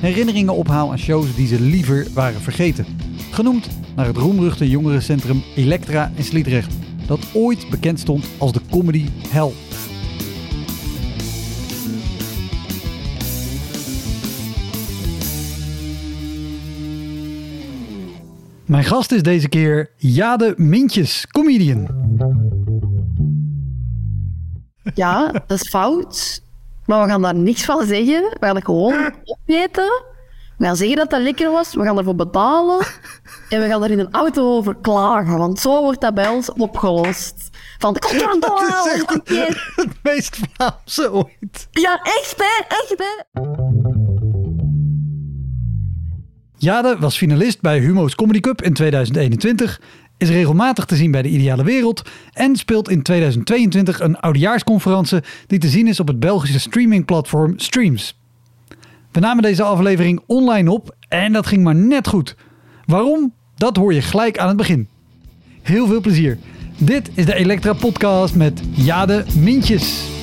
herinneringen ophaal aan shows die ze liever waren vergeten. Genoemd naar het roemruchte jongerencentrum Elektra in Sliedrecht, dat ooit bekend stond als de comedy hell. Mijn gast is deze keer Jade Mintjes, comedian. Ja, dat is fout. Maar we gaan daar niks van zeggen. We gaan het gewoon opeten. We gaan zeggen dat dat lekker was. We gaan ervoor betalen. En we gaan er in een auto over klagen. Want zo wordt dat bij ons opgelost. Van de Dat is echt het, het meest Vlaamse ooit. Ja, echt hè, echt hè. Jade was finalist bij Humo's Comedy Cup in 2021, is regelmatig te zien bij De Ideale Wereld en speelt in 2022 een oudejaarsconferentie die te zien is op het Belgische streamingplatform Streams. We namen deze aflevering online op en dat ging maar net goed. Waarom? Dat hoor je gelijk aan het begin. Heel veel plezier. Dit is de Elektra Podcast met Jade Mintjes.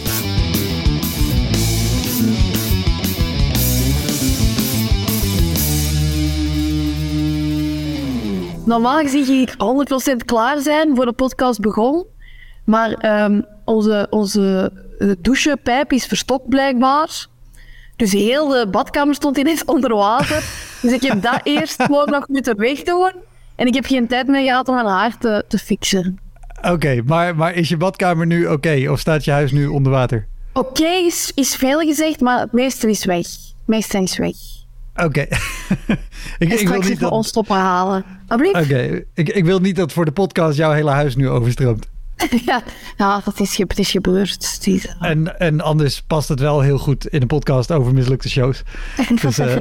Normaal gezien ging ik 100% klaar zijn voor de podcast begon. Maar ehm, onze, onze eh, douchepijp is verstopt blijkbaar. Dus heel de badkamer stond ineens onder water. Dus ik heb dat eerst gewoon nog moeten wegdoen. En ik heb geen tijd meer gehad om mijn haar te, te fixen. Oké, maar, maar is je badkamer nu oké? Of staat je huis nu onder water? Oké is, is veel gezegd, maar het meeste is weg. Het meeste is weg. Oké. ik, ik wil niet dat... ons stoppen halen. Oké, ik, ik wil niet dat voor de podcast jouw hele huis nu overstroomt. Ja, ja dat is, het is gebeurd. En, en anders past het wel heel goed in een podcast over mislukte shows. Dus eh,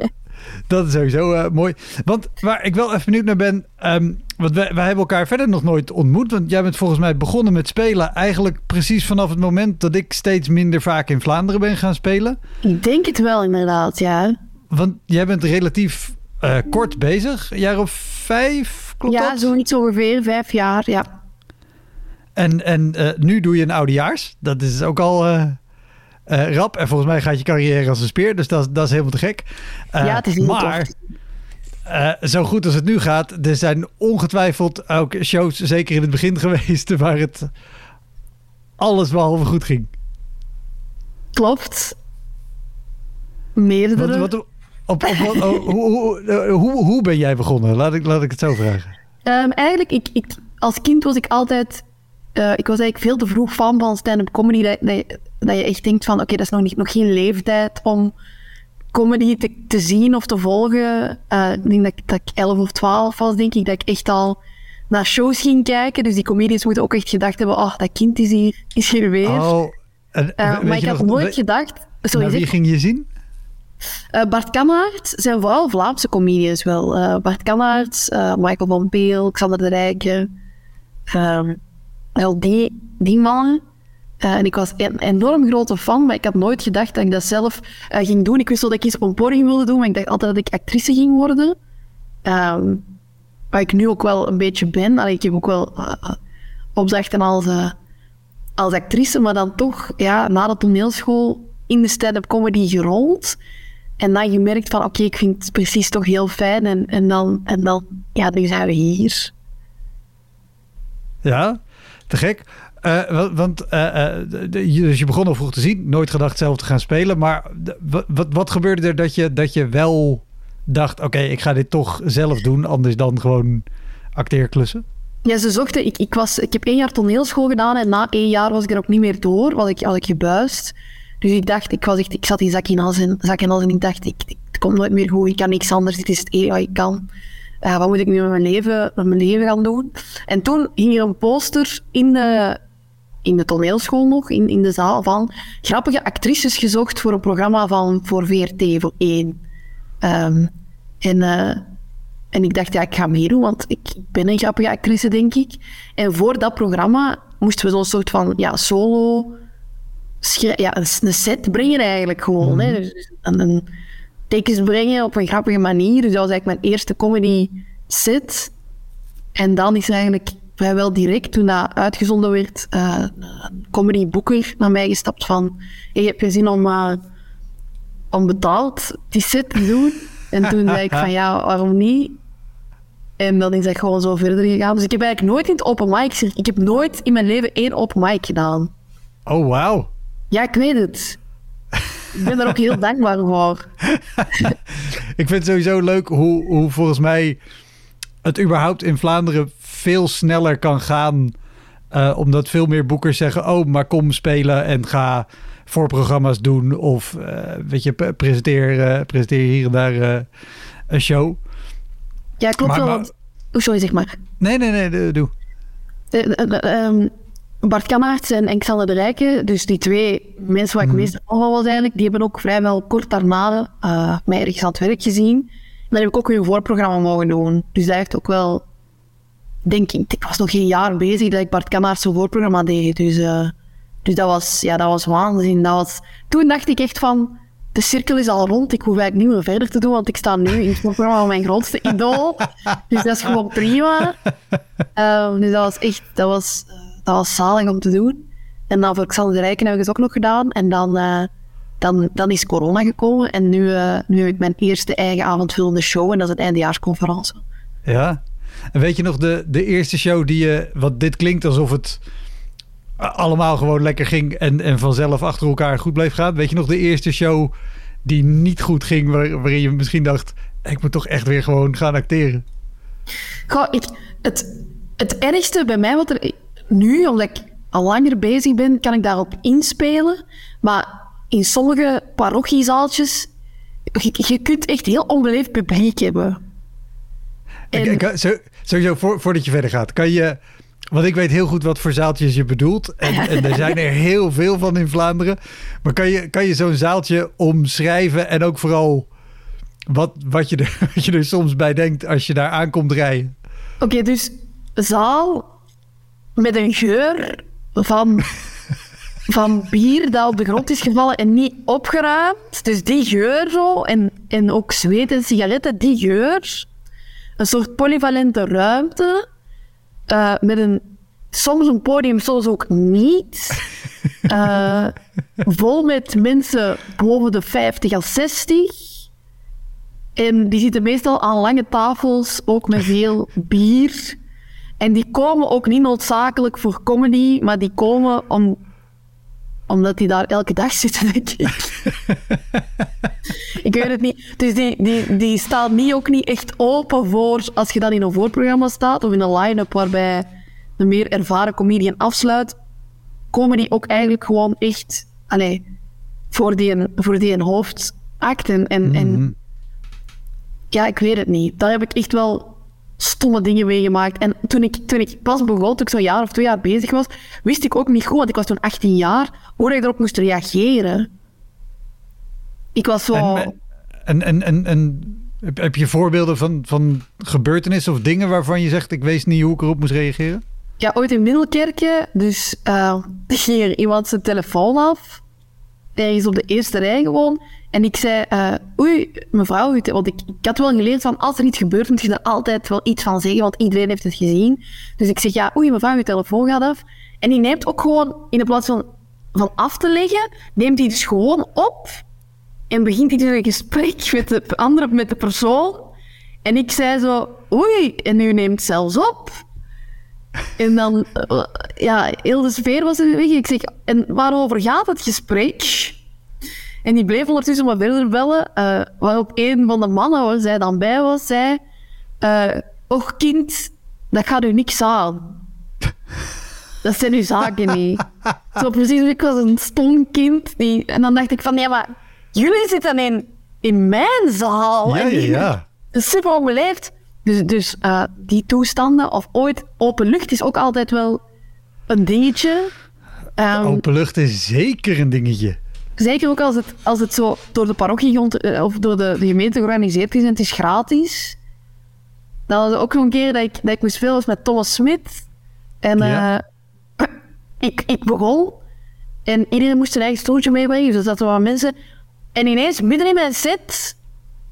dat is sowieso eh, mooi. Want waar ik wel even benieuwd naar ben. ehm, want wij, wij hebben elkaar verder nog nooit ontmoet. Want jij bent volgens mij begonnen met spelen. Eigenlijk precies vanaf het moment dat ik steeds minder vaak in Vlaanderen ben gaan spelen. Ik denk het wel, inderdaad, ja. Want jij bent relatief eh, kort bezig. Een jaar of vijf, klopt ja, dat? zoiets ongeveer, vijf jaar, ja. En, en eh, nu doe je een oudejaars. Dat is ook al eh, rap. En volgens mij gaat je carrière als een speer. Dus dat, dat is helemaal te gek. Ja, het is heel Maar zo goed als het nu gaat, er zijn ongetwijfeld ook shows, zeker in het begin geweest, waar het alles behalve goed ging. Klopt. Meerdere. Wat, wat, op, op, wat- oh, hoe, hoe, eh, hoe, hoe ben jij begonnen? Laat ik, laat ik het zo vragen. Ehm, eigenlijk, ik, ik, als kind was ik altijd... eh, ik was eigenlijk veel te vroeg fan van stand-up comedy. Dat, dat, je, dat je echt denkt van, oké, dat is nog, niet, nog geen leeftijd om comedy te, te zien of te volgen. Eh, ik denk dat, ik- dat ik 11 of 12 was, denk ik, dat ik echt al naar shows ging kijken. Dus die comedians moeten ook echt gedacht hebben, oh, dat kind is hier, is hier weer. Oh, en, maar ik had nog- nooit gedacht... Sorry, naar wie zeg. ging je zien? Eh, Bart Kammaert zijn vooral Vlaamse comedians wel. Eh, Bart Kammaert, eh, Michael van Peel, Xander de Rijken. ehm, die, die mannen. En ik was een enorm grote fan, maar ik had nooit gedacht dat ik dat zelf ging doen. Ik wist wel dat ik iets op een podium wilde doen, maar ik dacht altijd dat ik actrice ging worden. Ehm waar ik nu ook wel een beetje ben. Allee, ik heb ook wel opdrachten als, als actrice, maar dan toch ja, na de toneelschool in de stand-up comedy gerold. En dan gemerkt van, oké, ik vind het precies toch heel fijn. En, en, dan, en dan, ja, nu zijn we hier. Ja, te gek. Eh, wa- want je- dus je begon al vroeg te zien, nooit gedacht zelf te gaan spelen. Maar wat, wat gebeurde er dat je, dat je wel dacht: oké, ik ga dit toch zelf doen, anders dan gewoon acteerklussen? Ja, ze zochten... Ik, ik, was, ik heb één jaar toneelschool gedaan en na één jaar was ik er ook niet meer door. Was ik, had ik gebuist. Dus ik dacht, ik, was echt, ik zat in zak in en, zak en ik dacht, ik, het komt nooit meer goed. Ik kan niks anders. Dit is het enige wat ik kan. Uh, wat moet ik nu met mijn, leven, met mijn leven gaan doen? En toen ging er een poster in de, in de toneelschool nog, in, in de zaal, van grappige actrices gezocht voor een programma van, voor VRT, voor één. Um, en... Uh, en ik dacht, ja, ik ga meedoen, want ik, ben een grappige actrice, denk ik. En voor dat programma moesten we zo'n soort van ja, solo... Ja, een set brengen eigenlijk gewoon. Mm -hmm. hè. Dus een, een tekens brengen op een grappige manier. Dus dat was eigenlijk mijn eerste comedy set. En dan is eigenlijk vrijwel direct, toen dat uitgezonden werd, uh, een comedy boeker naar mij gestapt van hey, heb je zin om, uh, om betaald die set te doen? En toen zei ik van ja, waarom niet? En dan is dat gewoon zo verder gegaan. Dus ik heb eigenlijk nooit in het open mic... Ik heb nooit in mijn leven één open mic gedaan. Oh, wauw. Ja, ik weet het. Ik ben daar ook heel dankbaar voor. ik vind het sowieso leuk hoe, hoe volgens mij het überhaupt in Vlaanderen veel sneller kan gaan. Uh, omdat veel meer boekers zeggen: Oh, maar kom spelen en ga voorprogramma's doen. Of uh, weet je, presenteer, uh, presenteer hier en daar een show. Ja, klopt wel. Want... Oh, sorry, zeg maar. Nee, nee, nee, doe. Um, Bart Kanaerts en, en Xander de Rijken, dus die twee mensen waar ik mm. meest van was eigenlijk, die hebben ook vrijwel kort daarna uh, mij ergens aan het werk gezien. En dan heb ik ook hun voorprogramma mogen doen. Dus dat heeft ook wel, denk ik, ik was nog geen jaar bezig dat ik Bart Kanaerts zijn voorprogramma deed. Dus, uh, dus dat, was, ja, dat was waanzin. Dat was, toen dacht ik echt van, de cirkel is al rond. Ik hoef eigenlijk niet meer verder te doen, want ik sta nu in het programma van mijn grootste idool. Dus dat is gewoon prima. Um, dus dat was echt, dat was, dat was zalig om te doen. En dan voor Xander de Rijken hebben we het ook nog gedaan. En dan, uh, dan, dan is corona gekomen. En nu, uh, nu heb ik mijn eerste eigen avondvullende show. En dat is het eindejaarsconferentie. Ja. En weet je nog de, de eerste show die je... Want dit klinkt alsof het allemaal gewoon lekker ging en, en vanzelf achter elkaar goed bleef gaan. Weet je nog de eerste show die niet goed ging, waar, waarin je misschien dacht: ik moet toch echt weer gewoon gaan acteren? Goh, ik, het, het ergste bij mij, wat er nu, omdat ik al langer bezig ben, kan ik daarop inspelen. Maar in sommige parochiezaaltjes, je, je kunt echt heel onbeleefd publiek hebben. En... Ik, ik, sowieso, voor, voordat je verder gaat, kan je want ik weet heel goed wat voor zaaltjes je bedoelt. En, en, er zijn er heel veel van in Vlaanderen. Maar kan je, kan je zo'n zaaltje omschrijven en ook vooral wat, wat, je er, wat je er soms bij denkt als je daar aankomt rijden? Oké, dus zaal met een geur van, van bier dat op de grond is gevallen en niet opgeruimd. Dus die geur zo. En, en ook zweet en sigaretten, die geur. Een soort polyvalente ruimte uh, met een, soms een podium, soms ook niet. Uh, vol met mensen boven de 50 of 60. En die zitten meestal aan lange tafels, ook met veel bier. En die komen ook niet noodzakelijk voor comedy, maar die komen om, omdat die daar elke dag zitten, denk ik. ik weet het niet. Dus die, die, die staat niet, ook niet echt open voor als je dan in een voorprogramma staat of in een line-up waarbij de meer ervaren comedian afsluit, komen die ook eigenlijk gewoon echt allez, voor, die, voor die een hoofdact. En, en, mhm. ja, ik weet het niet. Daar heb ik echt wel stomme dingen meegemaakt. En toen ik, toen ik pas begon, toen ik zo'n jaar of twee jaar bezig was, wist ik ook niet goed, want ik was toen 18 jaar, hoe ik erop moest reageren. Ik was zo... En, en, en, en, heb je voorbeelden van, van gebeurtenissen of dingen waarvan je zegt, ik weet niet hoe ik erop moest reageren? Ja, ooit in Middelkerken, dus uh, ging er iemand zijn telefoon af. Ergens op de eerste rij gewoon. En ik zei, uh, oei, mevrouw, want ik, ik had wel geleerd van als er iets gebeurt, moet je er altijd wel iets van zeggen, want iedereen heeft het gezien. Dus ik zeg, ja, oei, mevrouw, uw telefoon gaat af. En die neemt ook gewoon, in plaats van, van af te leggen, neemt hij dus gewoon op en begint hij dus een gesprek met de andere, met de persoon. En ik zei zo, oei, en u neemt zelfs op. En dan, uh, ja, heel de sfeer was er weg. Ik zeg, en waarover gaat het gesprek? En die bleef ondertussen maar verder bellen. Uh, waarop een van de mannen waar zij dan bij was, zei... Uh, Och kind, dat gaat u niks aan. Dat zijn uw zaken niet. Zo precies, ik was een stom kind. Die, en dan dacht ik van, ja, maar jullie zitten in, in mijn zaal. Ja, en ja, die- ja. dat is super onbeleefd. Dus, dus eh, die toestanden, of ooit open lucht, is ook altijd wel een dingetje. Ehm, Open lucht is zeker een dingetje. Zeker ook als het, als het zo door de parochie eh, of door de, de gemeente georganiseerd is en het is gratis. Dan was ook nog een keer dat ik, dat ik moest filmen met Thomas Smit. En Ja. eh, ik, ik begon en iedereen moest zijn eigen stoeltje meebrengen, dus er zaten wat mensen. En ineens, midden in mijn set,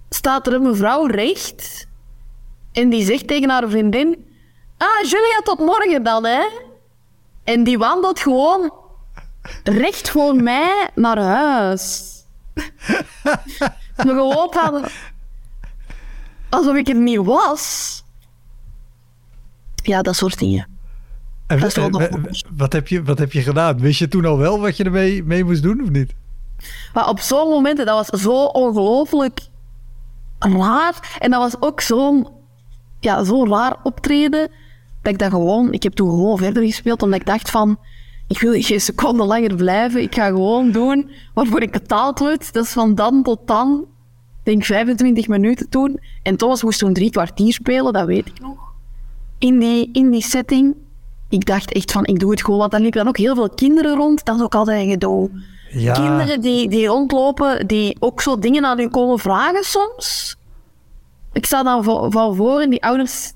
staat er een mevrouw recht en die zegt tegen haar vriendin: Ah, Julia, tot morgen dan, hè? En die wandelt gewoon recht voor mij naar huis. We gewoon hadden... Alsof ik er niet was. Ja, dat soort dingen. En, Dat en- en- wat, heb je, wat heb je gedaan? Wist je toen al wel wat je ermee mee moest doen of niet? Maar op zo'n momenten, dat was zo ongelooflijk raar. En dat was ook zo'n ja, zo'n raar optreden. Dat ik dat gewoon... Ik heb toen gewoon verder gespeeld, omdat ik dacht van... Ik wil geen seconde langer blijven. Ik ga gewoon doen waarvoor ik betaald word. Dat is van dan tot dan. Ik denk 25 minuten toen. En Thomas moest toen drie kwartier spelen, dat weet ik nog. In die, in die setting. Ik dacht echt van, ik doe het gewoon. Want dan liepen dan ook heel veel kinderen rond. Dat is ook altijd een gedoe. Ja. Kinderen die, die rondlopen, die ook zo dingen aan u komen vragen soms. Ik sta dan van, voor en die ouders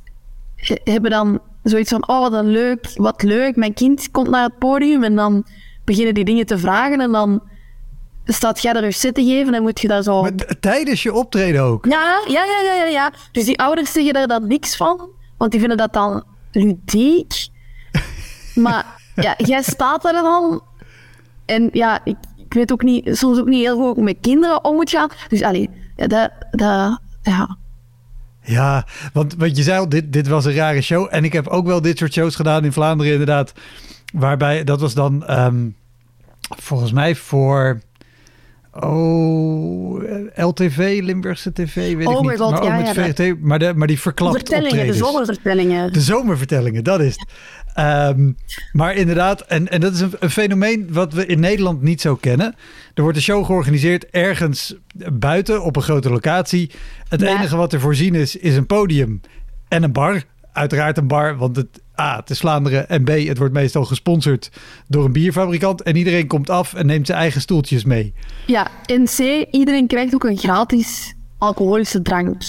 he- hebben dan zoiets van, oh wat een leuk, wat leuk, mijn kind komt naar het podium en dan beginnen die dingen te vragen en dan staat jij er je set te geven en moet je daar zo... Maar tijdens je optreden ook. Ja, ja, ja, ja, ja, ja. Dus die ouders zeggen daar dan niks van, want die vinden dat dan ludiek. Maar ja, jij staat er dan en ja, ik, ik weet ook niet, soms ook niet heel goed hoe ik met kinderen om moet gaan. Dus allee, ja, dat, dat, ja. Ja, want, want je zei al, dit, dit was een rare show. En ik heb ook wel dit soort shows gedaan in Vlaanderen inderdaad. Waarbij, dat was dan ehm, volgens mij voor... Oh, LTV, Limburgse TV, weet ik Oh niet. my god, maar ook met VRT, maar, de, maar die verklapt Vertellingen, de zomervertellingen. De zomervertellingen, dat is het. Ehm, maar inderdaad, en, en dat is een, een fenomeen wat we in Nederland niet zo kennen. Er wordt een show georganiseerd ergens buiten op een grote locatie. Het Ja. enige wat er voorzien is, is een podium en een bar. Uiteraard een bar, want het, A, het is Vlaanderen en B, het wordt meestal gesponsord door een bierfabrikant. En iedereen komt af en neemt zijn eigen stoeltjes mee. Ja, en C, iedereen krijgt ook een gratis alcoholische drank.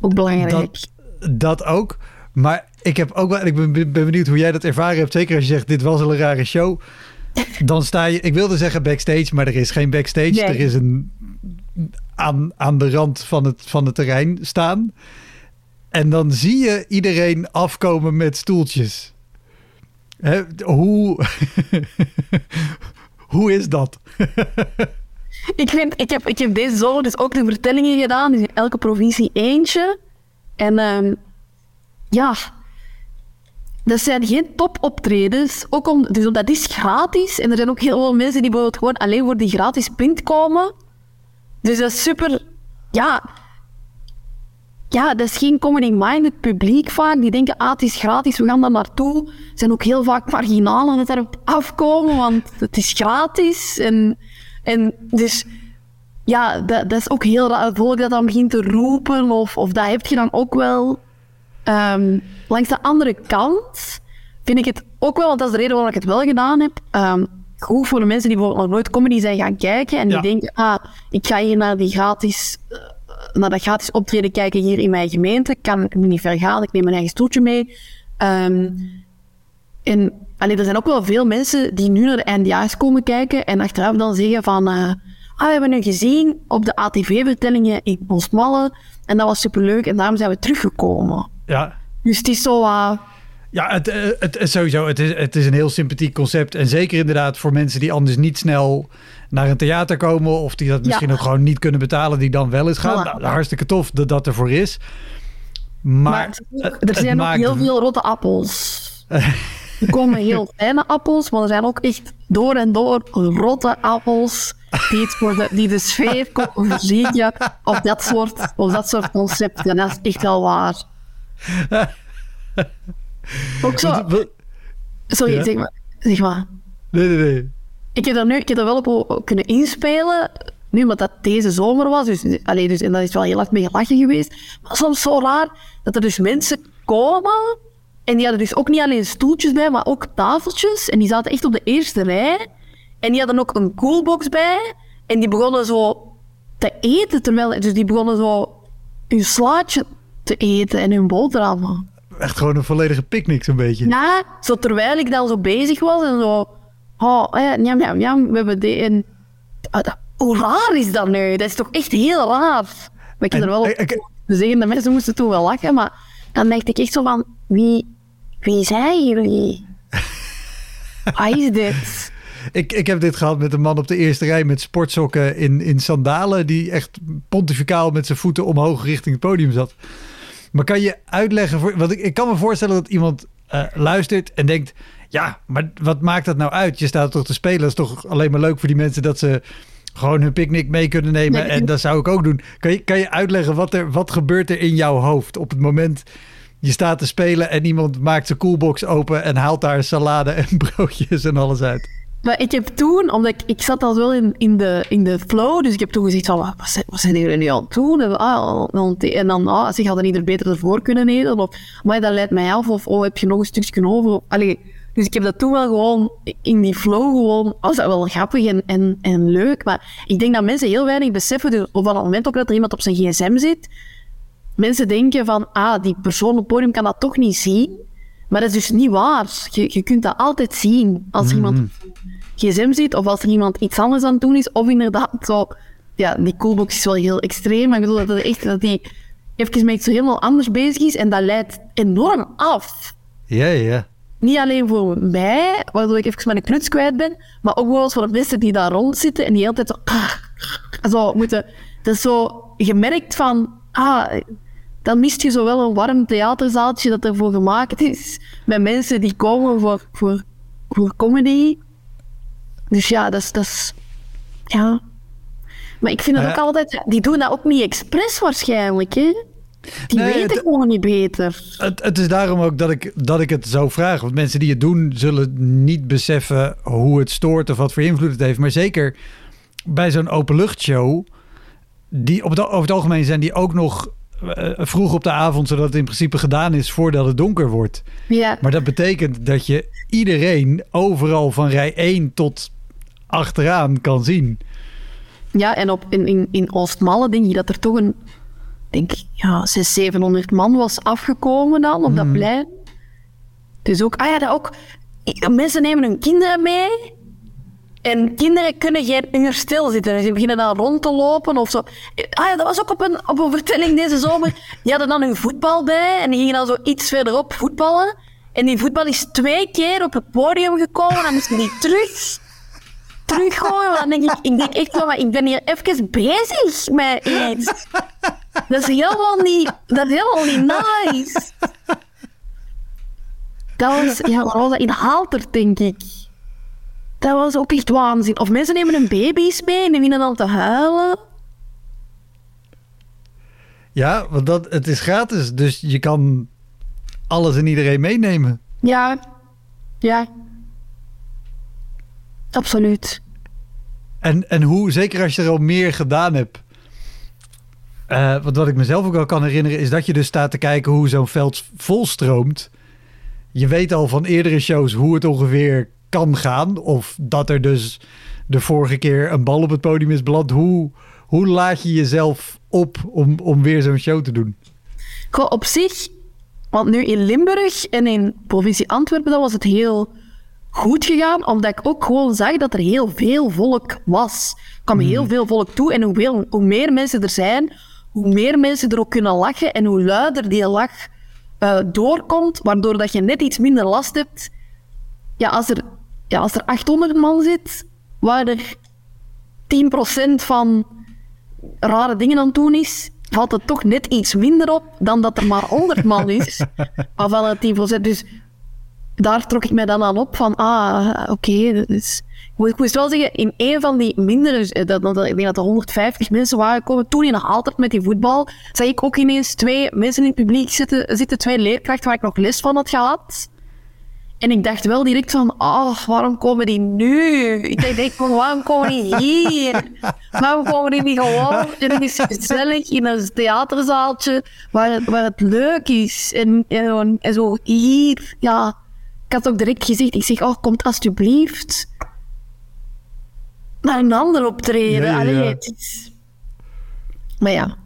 Ook belangrijk. Dat, dat ook. Maar ik heb ook wel, ik ben, ben benieuwd hoe jij dat ervaren hebt. Zeker als je zegt, dit was al een rare show. Dan sta je, ik wilde zeggen backstage, maar er is geen backstage. Nee. Er is een aan, aan de rand van het, van het terrein staan. En dan zie je iedereen afkomen met stoeltjes. Hè, hoe, hoe is dat? Ik, vind, ik, heb, ik heb deze zomer dus ook de vertellingen gedaan. Dus in elke provincie eentje. En ehm, ja, dat zijn geen topoptredens. Ook om, dus dat is gratis. En er zijn ook heel veel mensen die bijvoorbeeld gewoon alleen voor die gratis pint komen. Dus dat is super... Ja, ja, dat is geen comedy-minded publiek vaak. Die denken, ah, het is gratis, we gaan daar naartoe. Er zijn ook heel vaak marginalen dat erop afkomen, want het is gratis. En, en dus, ja, dat, dat is ook heel raar. Volk dat dan begint te roepen, of, of dat heb je dan ook wel. Ehm, langs de andere kant vind ik het ook wel, want dat is de reden waarom ik het wel gedaan heb, ehm, goed voor de mensen die bijvoorbeeld nog nooit comedy zijn gaan kijken en Ja. die denken, ah, ik ga hier naar die gratis eh, naar dat gratis optreden kijken hier in mijn gemeente. Ik kan niet ver gaan, ik neem mijn eigen stoeltje mee. Ehm, en allee, er zijn ook wel veel mensen die nu naar de NDA's komen kijken en achteraf dan zeggen van... eh, ah, we hebben nu gezien op de ATV-vertellingen in Bosmalle en dat was superleuk en daarom zijn we teruggekomen. Ja, Dus het is zo... eh, Ja, het, eh, het, het- sowieso. Het is, het is een heel sympathiek concept. En zeker inderdaad voor mensen die anders niet snel naar een theater komen. Of die dat misschien Ja. ook gewoon niet kunnen betalen. Die dan wel eens gaan. Voilà. Nou, hartstikke tof dat dat ervoor is. Maar, maar het ook- er het zijn ook maakt- heel veel rotte appels. Er komen heel fijne appels, maar er zijn ook echt door en door rotte appels die, het voor de, die de sfeer komen verzieken op dat soort, op dat soort concepten. En dat is echt wel waar. Ook zo... Sorry, Ja? zeg maar. Zeg maar. Nee, nee, nee. Ik heb er nu ik heb er wel op kunnen inspelen. Nu, omdat dat deze zomer was. Dus, allee, dus, en dat is wel heel hard mee gelachen geweest. Maar soms zo raar dat er dus mensen komen. En die hadden dus ook niet alleen stoeltjes bij, maar ook tafeltjes. En die zaten echt op de eerste rij. En die hadden ook een coolbox bij. En die begonnen zo te eten. Terwijl, dus die begonnen zo hun slaatje te eten en hun boterhammen. Echt gewoon een volledige picknick zo'n beetje. Ja, zo terwijl ik dan zo bezig was en zo... Oh, njam, njam, njam, we hebben dit en... Ah, dat- hoe raar is dat nu? Dat is toch echt heel raar. Maar ik heb er wel op zeggen, de mensen moesten toen wel lachen, maar dan dacht ik echt zo van... Wie, wie zijn jullie? Wat is dit? Ik, ik heb dit gehad met een man op de eerste rij met sportsokken in, in sandalen. Die echt pontificaal met zijn voeten omhoog richting het podium zat. Maar kan je uitleggen, voor, want ik, ik kan me voorstellen dat iemand eh, luistert en denkt... Ja, maar wat maakt dat nou uit? Je staat toch te spelen. Dat is toch alleen maar leuk voor die mensen dat ze gewoon hun picknick mee kunnen nemen. Nee, en dat zou ik ook doen. Kan je, kan je uitleggen wat, er, wat gebeurt er in jouw hoofd op het moment... Je staat te spelen en iemand maakt zijn coolbox open en haalt daar salade en broodjes en alles uit. Maar ik heb toen, omdat ik, ik zat al wel in, in, de, in de flow, dus ik heb toen gezegd van, wat, wat zijn, wat zijn jullie nu het doen? En, ah, en dan, ah, zeg, hadden ieder beter ervoor kunnen eten? Of, maar dat leidt mij af, of oh, heb je nog een stukje over? Allee, dus ik heb dat toen wel gewoon, in die flow gewoon, was dat wel grappig en, en, en leuk. Maar ik denk dat mensen heel weinig beseffen, dus op het moment ook dat er iemand op zijn gsm zit, mensen denken van, ah, die persoon op het podium kan dat toch niet zien. Maar dat is dus niet waar. Je, je kunt dat altijd zien als er iemand op zijn gsm zit, of als er iemand iets anders aan het doen is, of inderdaad zo... Ja, die coolbox is wel heel extreem, maar ik bedoel dat, het echt, dat die even met iets helemaal anders bezig is, en dat leidt enorm af. Ja, ja. Niet alleen voor mij, waardoor ik even mijn knuts kwijt ben, maar ook wel voor de mensen die daar rond zitten en die altijd zo... zo moeten... Dat is zo gemerkt van... Ah, dan mist je zo wel een warm theaterzaaltje dat ervoor gemaakt is. Met mensen die komen voor, voor, voor comedy. Dus ja, dat is... Dat is ja. Maar ik vind het Ja. ook altijd... Die doen dat ook niet expres waarschijnlijk, hè? Die Nee, weten gewoon niet beter. Het, het is daarom ook dat ik, dat ik het zo vraag. Want mensen die het doen, zullen niet beseffen hoe het stoort of wat voor invloed het heeft. Maar zeker bij zo'n openluchtshow, die op het, over het algemeen zijn die ook nog eh, vroeg op de avond, zodat het in principe gedaan is voordat het donker wordt. Ja. Maar dat betekent dat je iedereen overal van rij 1 tot achteraan kan zien. Ja, en op, in, in, in Oostmalle denk je dat er toch een, denk ik, ja, 600, 700 man was afgekomen dan op dat plein. Dus ook, ah ja, dat ook, mensen nemen hun kinderen mee. En kinderen kunnen geen uur stilzitten. Dus die beginnen dan rond te lopen of zo. Ah ja, dat was ook op een, op een vertelling deze zomer. Die hadden dan hun voetbal bij en die gingen dan zo iets verderop voetballen. En die voetbal is twee keer op het podium gekomen. Dan moesten die terug teruggooien. Dan denk ik, ik denk echt wel, maar ik ben hier even bezig met iets. Dat is helemaal niet, dat is helemaal niet nice. Dat was, ja, waar was dat? In Halter, denk ik. Dat was ook echt waanzin. Of mensen nemen hun baby's mee en beginnen dan te huilen. Ja, want dat, het is gratis, dus je kan alles en iedereen meenemen. Ja. Ja. Absoluut. En, en hoe, zeker als je er al meer gedaan hebt. Eh, want wat ik mezelf ook al kan herinneren, is dat je dus staat te kijken hoe zo'n veld volstroomt. Je weet al van eerdere shows hoe het ongeveer kan gaan. Of dat er dus de vorige keer een bal op het podium is beland. Hoe, hoe laat je jezelf op om, om weer zo'n show te doen? Goh, op zich, want nu in Limburg en in provincie Antwerpen, dat was het heel goed gegaan, omdat ik ook gewoon zag dat er heel veel volk was. Er kwam heel veel volk toe en hoe, veel- hoe meer mensen er zijn, hoe meer mensen er ook kunnen lachen en hoe luider die lach eh, doorkomt, waardoor dat je net iets minder last hebt. Ja, als er, ja, als er 800 man zit, waar er 10% van rare dingen aan het doen is, valt het toch net iets minder op dan dat er maar 100 man is. Waarvan het 10%. Dus daar trok ik mij dan aan op van, ah, oké, dus... Ik moest wel zeggen, in een van die mindere, dat, dat, ik denk dat er 150 mensen waren gekomen, toen in altijd met die voetbal, zag ik ook ineens twee mensen in het publiek zitten, zitten twee leerkrachten waar ik nog les van had gehad. En ik dacht wel direct van, oh, waarom komen die nu? Ik dacht, van, waarom komen die hier? Waarom komen die niet gewoon is gezellig in een theaterzaaltje waar het, waar het leuk is? En, en, en zo hier, ja. Ik had ook direct gezegd, ik zeg, oh, komt alsjeblieft naar een ander optreden. Ja. is... Maar ja.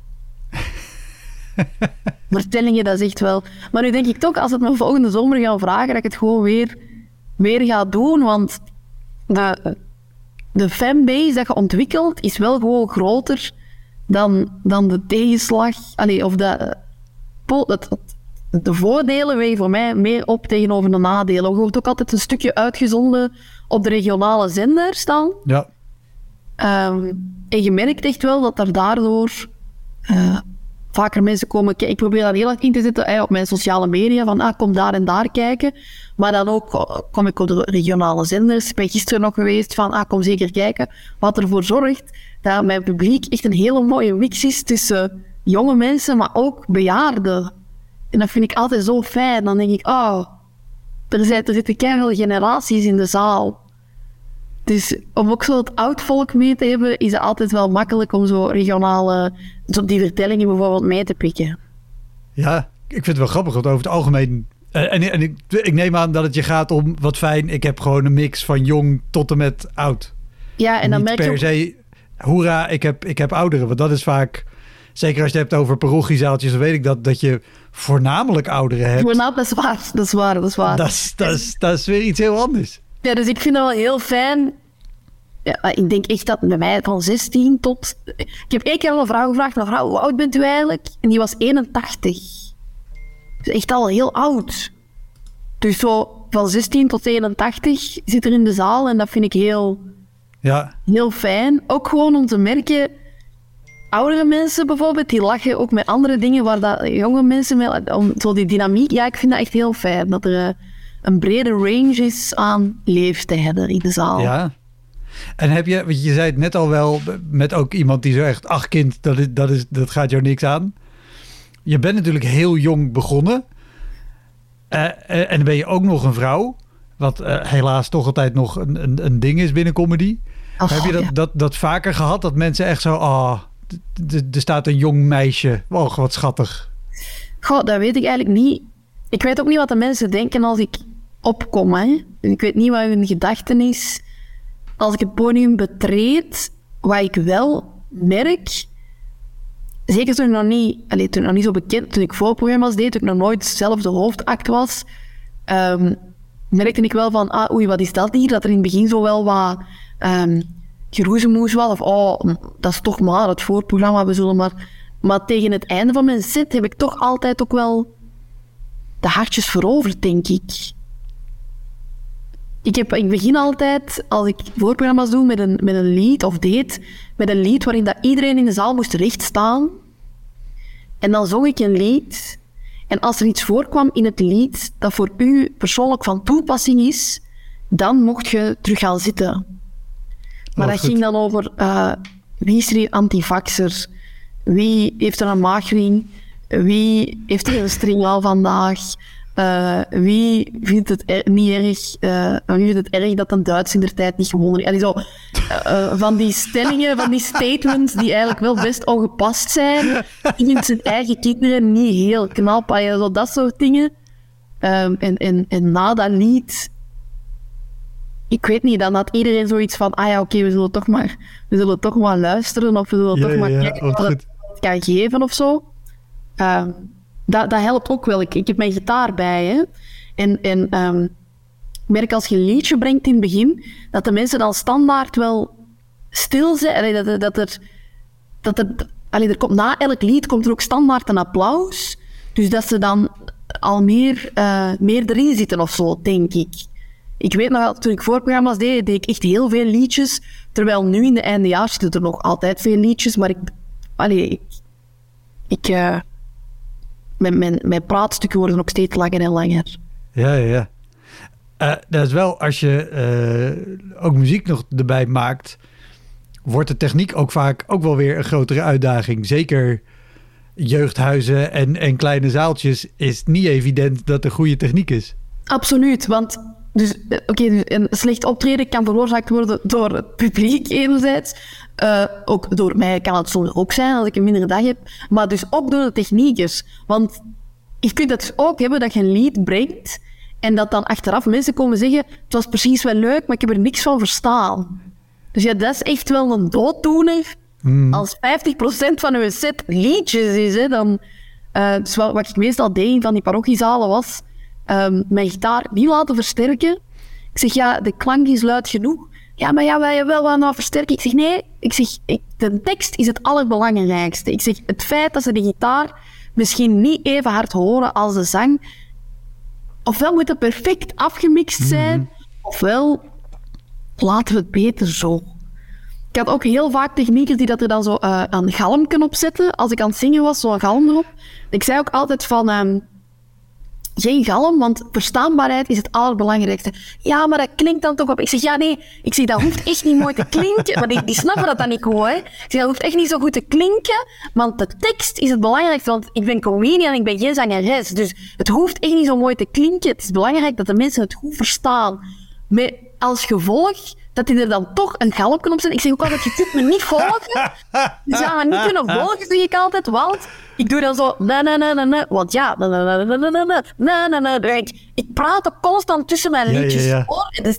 Vertellingen, dat is echt wel... Maar nu denk ik toch, als het me volgende zomer gaan vragen, dat ik het gewoon weer, weer ga doen. Want de, de fanbase dat je ontwikkelt, is wel gewoon groter dan, dan de tegenslag. Allee, of de, dat, de voordelen wegen voor mij meer op tegenover de nadelen. Er wordt ook altijd een stukje uitgezonden op de regionale zenders dan. Ja. Um, en je merkt echt wel dat er daardoor uh, vaker mensen komen. Ik probeer dat heel erg in te zetten op mijn sociale media, van ah, kom daar en daar kijken. Maar dan ook eh, kom ik op de regionale zenders. Ik ben gisteren nog geweest van, ah, kom zeker kijken. Wat ervoor zorgt dat mijn publiek echt een hele mooie mix is tussen jonge mensen, maar ook bejaarden. En dat vind ik altijd zo fijn. Dan denk ik, oh, er, er zitten keihard generaties in de zaal. Dus om ook zo het oud volk mee te hebben, is het altijd wel makkelijk om zo regionale, zo die vertellingen bijvoorbeeld mee te pikken. Ja, ik vind het wel grappig, want over het algemeen. Uh, en, en ik, ik, neem aan dat het je gaat om wat fijn. Ik heb gewoon een mix van jong tot en met oud. Ja, en dan Niet merk per je. Ook... se, hoera, ik heb, ik heb ouderen. Want dat is vaak. Zeker als je het hebt over parochiezaaltjes, dan weet ik dat, dat je voornamelijk ouderen hebt. Voornamelijk, dat is waar, dat is waar, dat is waar. Dat is, dat is, dat is weer iets heel anders. Ja, dus ik vind dat wel heel fijn. Ja, ik denk echt dat bij mij van 16 tot... Ik heb één keer al een vrouw gevraagd, mevrouw, hoe oud bent u eigenlijk? En die was 81. Dus echt al heel oud. Dus zo van 16 tot 81 zit er in de zaal en dat vind ik heel, ja. heel fijn. Ook gewoon om te merken, oudere mensen bijvoorbeeld, die lachen ook met andere dingen waar dat jonge mensen mee, om zo die dynamiek, ja, ik vind dat echt heel fijn dat er... Een brede range is aan leeftijden in de zaal. Ja. En heb je, want je zei het net al wel, met ook iemand die zo echt, ach kind, dat, is, dat, is, dat gaat jou niks aan. Je bent natuurlijk heel jong begonnen. Uh, en dan ben je ook nog een vrouw. Wat uh, helaas toch altijd nog een, een, een ding is binnen comedy. Oh, heb je dat, ja. dat, dat vaker gehad? Dat mensen echt zo, ah, oh, er staat een jong meisje. Oh, wat schattig. Goh, dat weet ik eigenlijk niet. Ik weet ook niet wat de mensen denken als ik opkom. Hè. Ik weet niet wat hun gedachten is. Als ik het podium betreed, wat ik wel merk, zeker toen ik nog niet, allez, toen ik nog niet zo bekend, toen ik voorprogramma's deed, toen ik nog nooit zelf de hoofdact was, um, merkte ik wel van, ah, oei, wat is dat hier? Dat er in het begin zo wel wat um, geroezemoes was, of oh, dat is toch maar het voorprogramma, we zullen maar... Maar tegen het einde van mijn set heb ik toch altijd ook wel de hartjes veroverd, denk ik. Ik, heb, ik begin altijd, als ik voorprogramma's doe, met een, met een lied, of deed, met een lied waarin dat iedereen in de zaal moest rechtstaan. En dan zong ik een lied. En als er iets voorkwam in het lied dat voor u persoonlijk van toepassing is, dan mocht je terug gaan zitten. Maar Oh, dat goed. ging dan over eh, wie is er hier antivaxer? Wie heeft er een maagring? Wie heeft er een string al vandaag? Eh, wie vindt het er- niet erg, eh, wie vindt het erg dat een Duits in de tijd niet gewonnen heeft? Zo, eh, van die stellingen, van die statements die eigenlijk wel best ongepast zijn. Vindt zijn eigen kinderen niet heel knap. Zo dat soort dingen. Ehm, en, en, en na dat lied ik weet niet, dan had iedereen zoiets van, ah ja, oké, we zullen toch maar, we zullen toch maar luisteren of we zullen Ja, toch maar ja, kijken wat het, het kan geven of zo. Ehm, dat, dat helpt ook wel. Ik, ik heb mijn gitaar bij. En, ehm, ik merk als je een liedje brengt in het begin, dat de mensen dan standaard wel stil zijn. Allee, dat, dat er... Dat er allee, er komt, na elk lied komt er ook standaard een applaus. Dus dat ze dan al meer, eh, meer erin zitten of zo, denk ik. Ik weet nog, wel, toen ik voorprogramma's deed, deed ik echt heel veel liedjes. Terwijl nu in de eindejaars zitten er nog altijd veel liedjes. Maar ik... Allee, ik... ik eh, mijn, mijn, mijn praatstukken worden ook steeds langer en langer. Ja, ja, ja. eh, dat is wel als je eh, ook muziek nog erbij maakt, wordt de techniek ook vaak ook wel weer een grotere uitdaging. Zeker jeugdhuizen en, en kleine zaaltjes is niet evident dat er goede techniek is. Absoluut, want dus, eh, oké, dus een slecht optreden kan veroorzaakt worden door het publiek enerzijds. Uh, ook door mij kan het soms ook zijn als ik een mindere dag heb. Maar dus ook door de techniekers. Want je kunt dat dus ook hebben dat je een lied brengt en dat dan achteraf mensen komen zeggen het was precies wel leuk, maar ik heb er niks van verstaan. Dus ja, dat is echt wel een dooddoener. Mm. Als 50% van uw set liedjes is, hè, dan... Uh, dus wat, wat ik meestal deed van die parochiezalen was um, mijn gitaar niet laten versterken. Ik zeg, ja, de klank is luid genoeg. Ja, maar ja, wij wel wat versterken. Ik zeg, nee, ik zeg, ik, de tekst is het allerbelangrijkste. Ik zeg, het feit dat ze de gitaar misschien niet even hard horen als de zang, ofwel moet het perfect afgemixt mhm. zijn, ofwel laten we het beter zo. Ik had ook heel vaak techniekers die dat er dan zo uh, een galm kunnen opzetten. Als ik aan het zingen was, zo'n galm erop. Ik zei ook altijd van, um, geen galm, want verstaanbaarheid is het allerbelangrijkste. Ja, maar dat klinkt dan toch op. Ik zeg, ja, nee. Ik zeg, dat hoeft echt niet mooi te klinken. Maar die, snappen dat dan niet hè. Ik zeg, dat hoeft echt niet zo goed te klinken, want de tekst is het belangrijkste. Want ik ben comedian ik ben geen zangeres. Dus het hoeft echt niet zo mooi te klinken. Het is belangrijk dat de mensen het goed verstaan. Met als gevolg dat die er dan toch een galm kunnen opzetten. Ik zeg ook altijd, je kunt me niet volgen. Je zou me niet kunnen volgen, zeg ik altijd, want ik doe dan zo, na na na na na, want ja, na na na na na na na na na na. Ik praat ook constant tussen mijn liedjes. Ja, ja,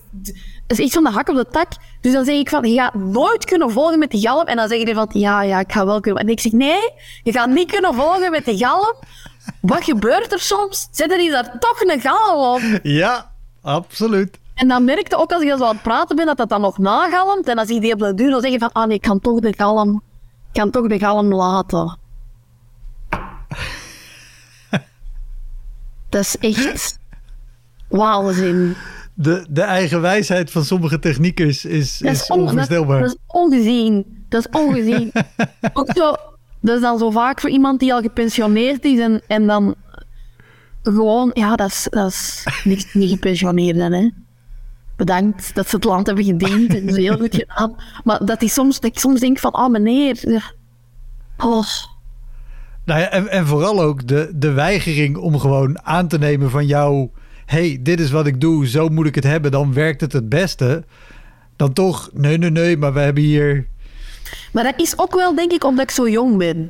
is, echt van de hak op de tak. Dus dan zeg ik van, je gaat nooit kunnen volgen met die galm. En dan zeg je van, ja, ja, ik ga wel kunnen. En ik zeg, nee, je gaat niet kunnen volgen met die galm. Wat gebeurt er soms? Zetten die daar toch een galm op? Ja, absoluut. En dan merkte ook als ik zo aan het praten ben, dat dat dan nog nagalmt. En dan zie je die op de duur zeggen van, ah nee, ik kan toch de galm, ik kan toch de galm laten. dat is echt waanzin. De, de eigen wijsheid van sommige techniekers is, is, is onvoorstelbaar. Dat, dat, is ongezien. Dat is ongezien. ook zo, dat is dan zo vaak voor iemand die al gepensioneerd is en, en dan gewoon, ja, dat is, dat is niet, niet gepensioneerd dan, hè bedankt dat ze het land hebben gediend. En ze heel goed gedaan. Maar dat, die soms, dat ik soms denk van, oh meneer. Oh. Nou ja, en, en vooral ook de, de weigering om gewoon aan te nemen van jou... hey, dit is wat ik doe, zo moet ik het hebben, dan werkt het het beste. Dan toch, nee, nee, nee, maar we hebben hier... Maar dat is ook wel, denk ik, omdat ik zo jong ben.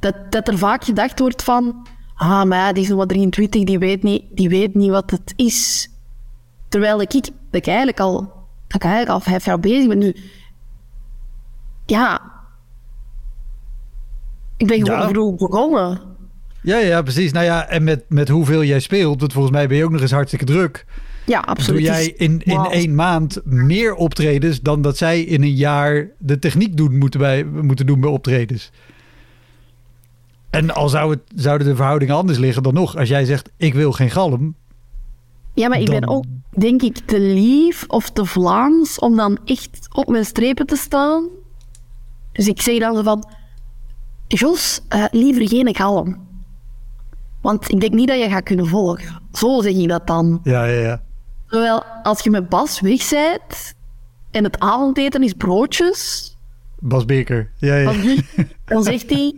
Dat, dat er vaak gedacht wordt van... Ah, maar ja, die is nog wat 23, die weet, niet, die weet niet wat het is. Terwijl ik, dat ik eigenlijk al, dat ik eigenlijk al vijf jaar bezig ben nu. Ja. Ik ben gewoon ja. vroeg begonnen. Ja, ja, precies. Nou ja, en met, met hoeveel jij speelt, want volgens mij ben je ook nog eens hartstikke druk. Ja, absoluut. Doe jij in, in één maand meer optredens dan dat zij in een jaar de techniek doen, moeten, bij, moeten doen bij optredens. En al zou het, zouden de verhoudingen anders liggen dan nog. Als jij zegt, ik wil geen galm, ja, maar ik ben ook, denk ik, te lief of te Vlaams om dan echt op mijn strepen te staan. Dus ik zeg dan zo van... Jos, uh, liever geen galm. Want ik denk niet dat je gaat kunnen volgen. Zo zeg ik dat dan. Ja, ja, ja. Terwijl als je met Bas weg bent en het avondeten is broodjes... Bas Beker, ja, ja. Dan zegt hij...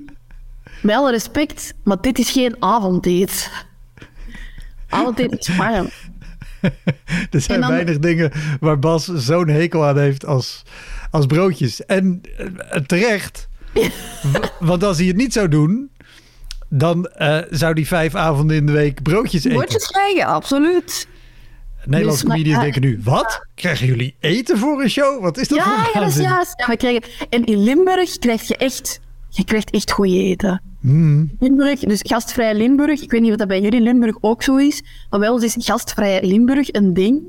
Met alle respect, maar dit is geen avondeten. Avondeten is warm. er zijn weinig dingen waar Bas zo'n hekel aan heeft als, als broodjes. En uh, terecht. want als hij het niet zou doen, dan uh, zou hij vijf avonden in de week broodjes eten. Broodjes krijgen, absoluut. Nederlandse dus, comedians denken nu, wat? Krijgen jullie eten voor een show? Wat is dat ja, voor Ja, dat is juist. Ja, we krijgen, en in Limburg krijg je echt, je krijgt echt goed eten. Mm. Limburg, dus gastvrij Limburg. Ik weet niet of dat bij jullie Limburg ook zo is, maar bij ons is gastvrij Limburg een ding.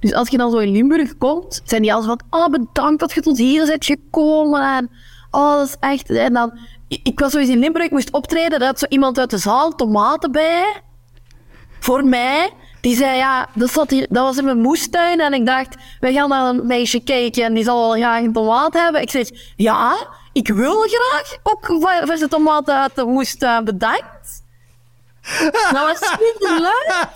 Dus als je dan zo in Limburg komt, zijn die al van, oh bedankt dat je tot hier bent gekomen. En, oh, dat is echt... En dan, ik was zo eens in Limburg, ik moest optreden, daar had zo iemand uit de zaal tomaten bij. Voor mij. Die zei, ja, dat, zat hier, dat was in mijn moestuin. En ik dacht, we gaan naar een meisje kijken en die zal wel graag een tomaat hebben. Ik zeg, ja, ik wil graag ook verse tomaten uit de moestuin bedankt. Dat was super leuk.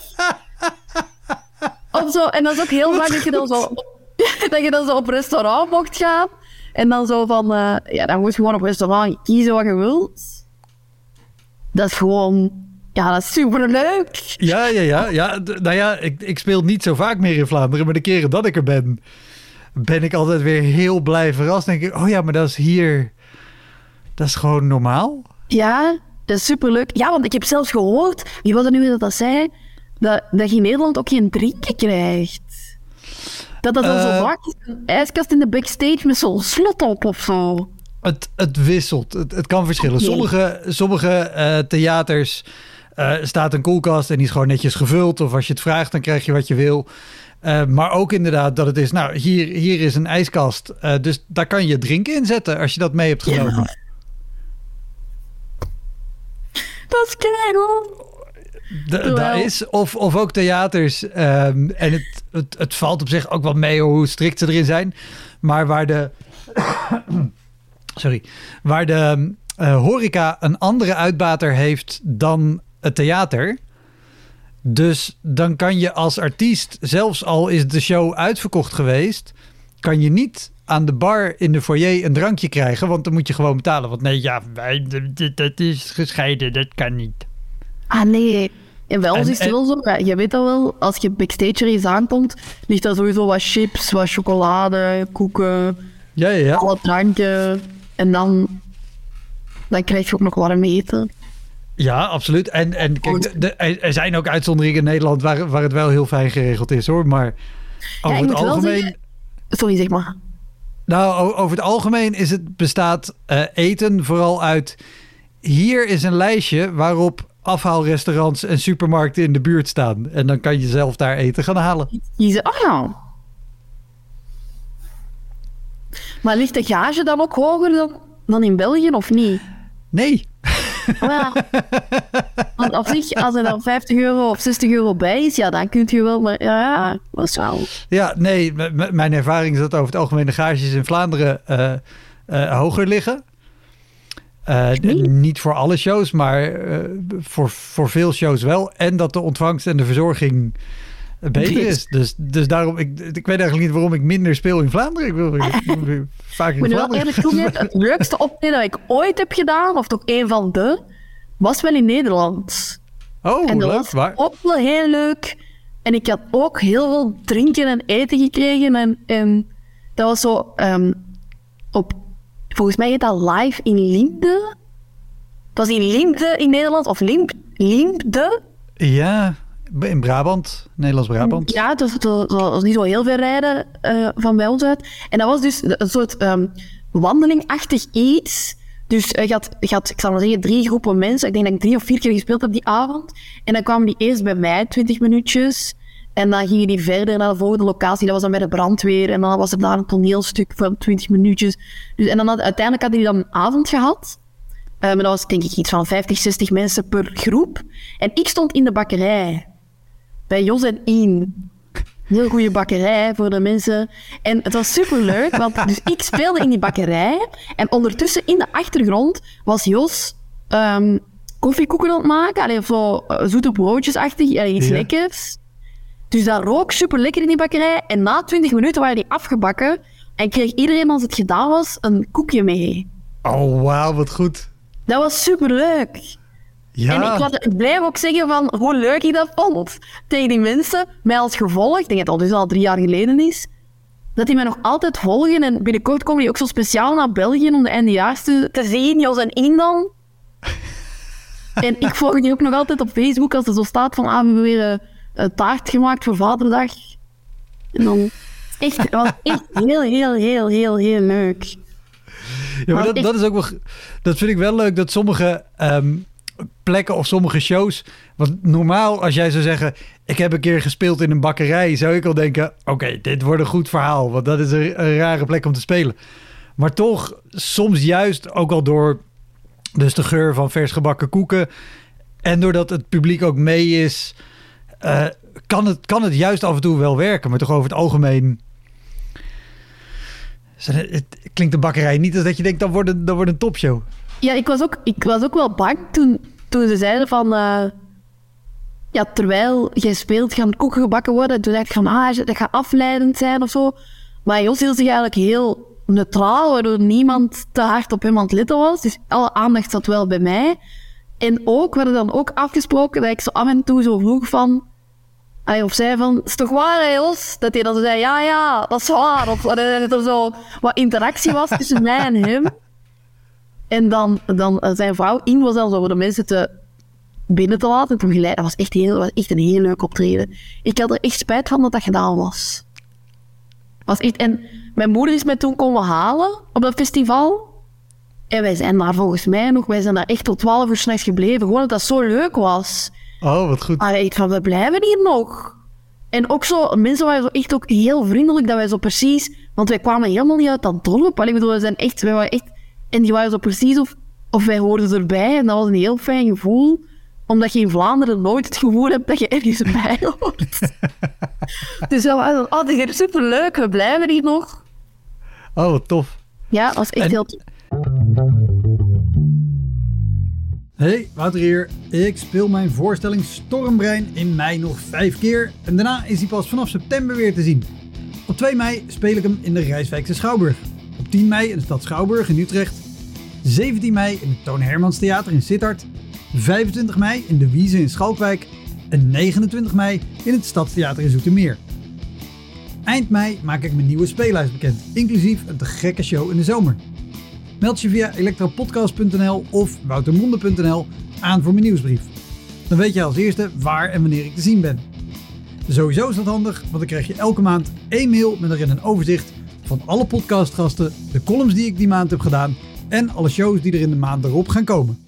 Of zo, en dat is ook heel vaak dat je dan zo, dat je dan zo op restaurant mocht gaan. En dan zo van, eh, ja, dan moet je gewoon op restaurant kiezen wat je wilt. Dat is gewoon, ja, dat is superleuk. Ja, ja, ja. ja nou ja, ik, ik speel niet zo vaak meer in Vlaanderen, maar de keren dat ik er ben, ben ik altijd weer heel blij verrast. Denk ik, oh ja, maar dat is hier, dat is gewoon normaal. Ja, dat is superleuk. Ja, want ik heb zelfs gehoord, wie was het nu dat dat zei, dat, dat je in Nederland ook geen drinken krijgt. Dat dat dan zo Eh. vaak is, een ijskast in de backstage met zo'n slot op of zo. Het, het wisselt. Het, het kan verschillen. Sommige, sommige eh, theaters eh, staat een koelkast en die is gewoon netjes gevuld. Of als je het vraagt, dan krijg je wat je wil. Eh, maar ook inderdaad dat het is, nou, hier, hier is een ijskast. eh, dus daar kan je drinken in zetten als je dat mee hebt genomen. Dat is. Da- daar is, of, of ook theaters. ehm, en het, het, het valt op zich ook wel mee hoe strikt ze erin zijn. Maar waar de. sorry. Waar de eh, horeca een andere uitbater heeft dan het theater. Dus dan kan je als artiest, zelfs al is de show uitverkocht geweest, kan je niet aan de bar in de foyer een drankje krijgen, want dan moet je gewoon betalen. Want nee, ja, wij, dat is gescheiden, dat kan niet. Ah nee. En bij ons En- is het wel zo, je weet dat wel, als je backstage er eens aankomt, ligt daar sowieso wat chips, wat chocolade, koeken, Ja, ja, ja. alle drankje. En dan, dan krijg je ook nog warm eten. Ja, absoluut. En, en kijk, de- er zijn ook uitzonderingen in Nederland waar, waar het wel heel fijn geregeld is hoor. Maar over ik het moet wel algemeen. zeggen- Sorry, zeg maar. Nou, over het algemeen is het bestaat eh, eten vooral uit. Hier is een lijstje waarop afhaalrestaurants en supermarkten in de buurt staan. En dan kan je zelf daar eten gaan halen. Kiezen, oh ja. Maar ligt de gage dan ook hoger dan, dan in België of niet? Nee. Ja. Want op zich, als er dan 50 euro of 60 euro bij is, ja, dan kun je wel, maar ja, is wel. Ja, nee. mijn ervaring is dat over het algemeen de gages in Vlaanderen eh, eh, hoger liggen. Eh. Niet voor alle shows, maar voor, voor veel shows wel. En dat de ontvangst en de verzorging beter is. Dus, dus daarom, ik, ik weet eigenlijk niet waarom ik minder speel in Vlaanderen. Ik wil weer vaak in wel Vlaanderen. eerlijk toegeven, het leukste optreden dat ik ooit heb gedaan, of toch een van de, was wel in Nederland. Oh, en dat leuk. was Waar? ook wel heel leuk. En ik had ook heel veel drinken en eten gekregen. En, en dat was zo ehm, op... Volgens mij heet dat live in Liemde. Het was in Liemde in Nederland. Of Liemp, Liemde. Ja, in Brabant. Nederlands-Brabant. Ja, dus het was, niet zo heel ver rijden eh, van bij ons uit. En dat was dus een soort ehm, wandelingachtig iets. Dus je, had, had, ik zal maar zeggen, drie groepen mensen. Ik denk dat ik drie of vier keer gespeeld heb die avond. En dan kwamen die eerst bij mij, 20 minuutjes. En dan gingen die verder naar de volgende locatie. Dat was dan bij de brandweer. En dan was er daar een toneelstuk van 20 minuutjes. Dus, en dan had, uiteindelijk hadden die dan een avond gehad. Eh, maar dat was denk ik iets van 50, 60 mensen per groep. En ik stond in de bakkerij. Bij Jos en Ien. Heel goede bakkerij voor de mensen. En het was super leuk, want dus ik speelde in die bakkerij. En ondertussen in de achtergrond was Jos ehm, koffiekoeken aan het maken. Allee, of zo eh, zoete broodjesachtig, allee, iets Ja. lekkers. Dus dat rook super lekker in die bakkerij. En na 20 minuten waren die afgebakken. En kreeg iedereen, als het gedaan was, een koekje mee. Oh, wauw, wat goed. Dat was super leuk. Ja. En ik, was, ik blijf ook zeggen van hoe leuk ik dat vond. Tegen die mensen, mij als gevolg, ik denk dat het al dus al drie jaar geleden is, dat die mij nog altijd volgen. En binnenkort komen die ook zo speciaal naar België om de eindejaars te, te zien, Jos en Ien dan. en ik volg die ook nog altijd op Facebook als er zo staat van, ah, we hebben weer eh, een taart gemaakt voor Vaderdag. En dan, echt, het was echt heel, heel, heel, heel, heel leuk. Ja, maar dat, dat is ook wel. Dat vind ik wel leuk dat sommige ehm, plekken of sommige shows. Want normaal, als jij zou zeggen. Ik heb een keer gespeeld in een bakkerij. Zou ik al denken: Oké, dit wordt een goed verhaal. Want dat is een, rare plek om te spelen. Maar toch, soms juist ook al door. Dus de geur van vers gebakken koeken. En doordat het publiek ook mee is. eh, kan, het, kan het juist af en toe wel werken. Maar toch over het algemeen. Het klinkt de bakkerij niet als dat je denkt, dan wordt een, dan wordt een topshow. Ja, ik was ook, ik was ook wel bang toen, toen ze zeiden van... eh, ja, terwijl jij speelt, gaan koeken gebakken worden. Toen dacht ik van, ah, dat gaat afleidend zijn of zo. Maar Jos hield zich eigenlijk heel neutraal, waardoor niemand te hard op hem aan het letten was. Dus alle aandacht zat wel bij mij. En ook, we dan ook afgesproken dat ik zo af en toe zo vroeg van... Of zei van, is toch waar, hè, Jos? Dat hij dan zei, ja, ja, dat is waar. Of dat er zo wat interactie was tussen mij en hem. En dan, dan eh, zijn vrouw In was dan zo de mensen te binnen te laten. En geleid. Dat was echt, heel, was echt een heel leuk optreden. Ik had er echt spijt van dat dat gedaan was. was echt, en mijn moeder is mij toen komen halen op dat festival. En wij zijn daar volgens mij nog, wij zijn daar echt tot 12 uur s'nachts gebleven. Gewoon dat dat zo leuk was. Oh, wat goed. Maar ik van, we blijven hier nog. En ook zo, mensen waren zo echt ook heel vriendelijk dat wij zo precies... Want wij kwamen helemaal niet uit dat dorp. Ik bedoel, we zijn echt, wij waren echt... En die waren zo precies of, of wij hoorden erbij. En dat was een heel fijn gevoel. Omdat je in Vlaanderen nooit het gevoel hebt dat je ergens bij hoort. dus dat was oh, dit is superleuk. We blijven hier nog. Oh, wat tof. Ja, dat was echt En- heel tof. Hey, Wouter hier. Ik speel mijn voorstelling Stormbrein in mei nog vijf keer. En daarna is hij pas vanaf september weer te zien. Op 2 mei speel ik hem in de Rijswijkse Schouwburg. Op 10 mei in de stad Schouwburg in Utrecht. 17 mei in het Toon Hermans Theater in Sittard. 25 mei in de Wiese in Schalkwijk. En 29 mei in het Stadstheater in Zoetermeer. Eind mei maak ik mijn nieuwe speellijst bekend, inclusief een te gekke show in de zomer. Meld je via elektropodcast.nl of woutermonde.nl aan voor mijn nieuwsbrief. Dan weet je als eerste waar en wanneer ik te zien ben. Sowieso is dat handig, want dan krijg je elke maand één mail met erin een overzicht van alle podcastgasten, de columns die ik die maand heb gedaan en alle shows die er in de maand erop gaan komen.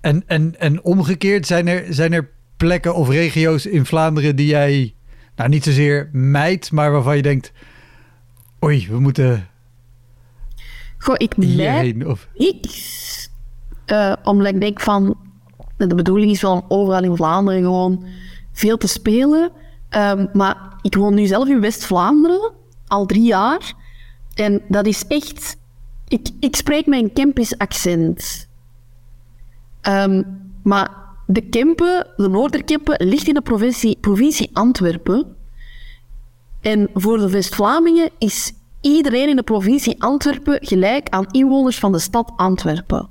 En, en, en omgekeerd zijn er, zijn er plekken of regio's in Vlaanderen die jij nou niet zozeer mijt, maar waarvan je denkt, oei, we moeten Goh, ik hierheen. Of, niks. Eh, omdat ik denk van, de bedoeling is wel om overal in Vlaanderen gewoon veel te spelen. Ehm, maar ik woon nu zelf in West-Vlaanderen, al drie jaar. En dat is echt... Ik, ik spreek een Kempisch accent. Ehm, maar de Kempen, de Noorderkempen, ligt in de provincie, provincie Antwerpen. En voor de West-Vlamingen is iedereen in de provincie Antwerpen gelijk aan inwoners van de stad Antwerpen.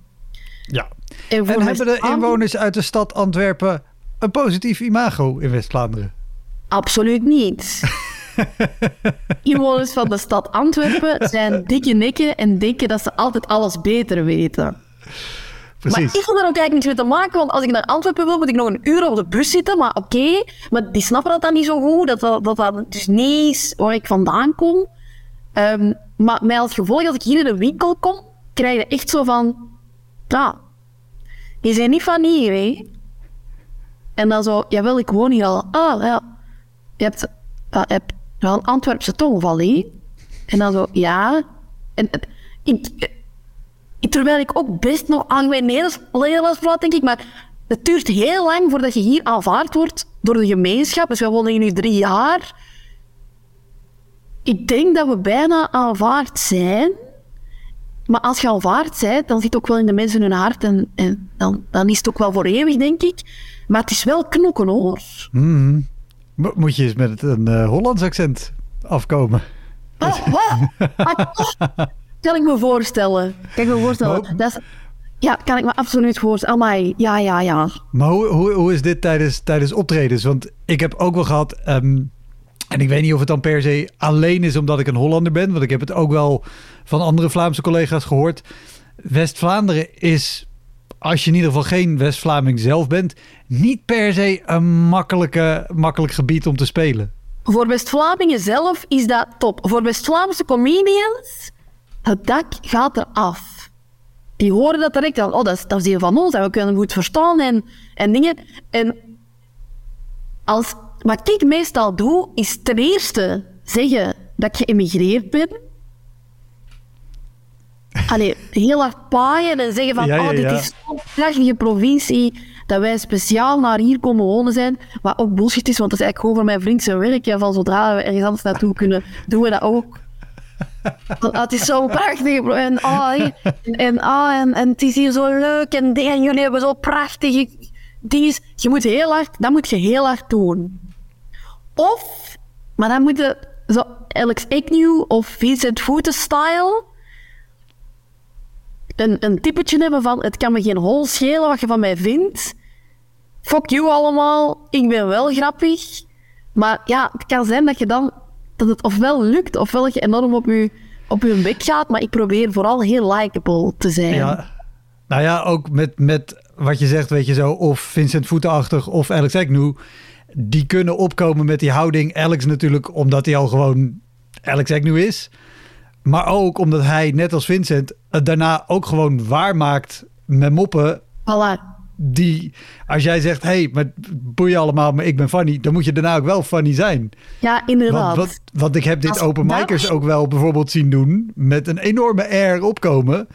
ja. En, En hebben de inwoners uit de stad Antwerpen een positief imago in West-Vlaanderen? Absoluut niet. Inwoners van de stad Antwerpen zijn dikke nekken en denken dat ze altijd alles beter weten. Precies. Maar ik wil daar ook eigenlijk niets mee te maken, want als ik naar Antwerpen wil, moet ik nog een uur op de bus zitten. Maar oké, maar die snappen dat dan niet zo goed, dat dat, dat, dat dus niet is waar ik vandaan kom. Ehm, maar met als gevolg, als ik hier in de winkel kom, krijg je echt zo van... Ja, die zijn niet van hier, hè. En dan zo, jawel, ik woon hier al. Ah, ja. Je hebt, ja, je hebt wel een Antwerpse tongval, hè. En dan zo, ja. En, en ik, ik- terwijl ik ook best nog aan mijn Nederlands praat, denk ik, maar het duurt heel lang voordat je hier aanvaard wordt door de gemeenschap. Dus we wonen hier nu drie jaar. Ik denk dat we bijna aanvaard zijn. Maar als je aanvaard bent, dan zit ook wel in de mensen hun hart en, en dan, dan is het ook wel voor eeuwig, denk ik. Maar het is wel knokken, hoor. Mo- Moet je eens met een eh, Hollands accent afkomen? Oh, wat? Ah, Kan ik me voorstellen. Kan ik me voorstellen. Maar- Dat is, ja, kan ik me absoluut voorstellen. Amai, ja, ja, ja. Maar hoe, hoe, hoe is dit tijdens, tijdens optredens? Want ik heb ook wel gehad, ehm, en ik weet niet of het dan per se alleen is omdat ik een Hollander ben, want ik heb het ook wel van andere Vlaamse collega's gehoord. West-Vlaanderen is, als je in ieder geval geen West-Vlaming zelf bent, niet per se een makkelijke, makkelijk gebied om te spelen. Voor West-Vlamingen zelf is dat top. Voor West-Vlaamse comedians, het dak gaat eraf. Die horen dat direct al. Oh, dat is, dat is van ons en we kunnen goed verstaan en, en dingen. En als, wat ik meestal doe, is ten eerste zeggen dat ik geëmigreerd ben. Allee, heel hard paaien en zeggen van, Ja, ja, oh, dit is zo'n prachtige provincie, dat wij speciaal naar hier komen wonen zijn. Wat ook bullshit is, want dat is eigenlijk gewoon voor mijn vriend zijn werk. Ja, van zodra we ergens anders naartoe kunnen, doen we dat ook. Want, het is zo prachtig. En, ah, en, en, ah, en, en het is hier zo leuk. En, en jullie hebben zo prachtige dingen. Je moet heel hard, dat moet je heel hard doen. Of, maar dan moet je zo Alex Agnew of Vincent Voeten style een, een typetje hebben van het kan me geen hol schelen wat je van mij vindt. Fuck you allemaal, ik ben wel grappig. Maar ja, het kan zijn dat je dan dat het ofwel lukt, ofwel je enorm op je, op je bek gaat. Maar ik probeer vooral heel likable te zijn. Ja. Nou ja, ook met, met wat je zegt, weet je zo, of Vincent Voetenachtig of Alex Agnew. Die kunnen opkomen met die houding. Alex natuurlijk, omdat hij al gewoon Alex Agnew is. Maar ook omdat hij, net als Vincent, het daarna ook gewoon waarmaakt met moppen. Voilà. Die, als jij zegt, hé, hey, maar boeien allemaal, maar ik ben funny. Dan moet je daarna ook wel funny zijn. Ja, inderdaad. Want, ik heb dit Als open dat- micers ook wel bijvoorbeeld zien doen. Met een enorme air opkomen.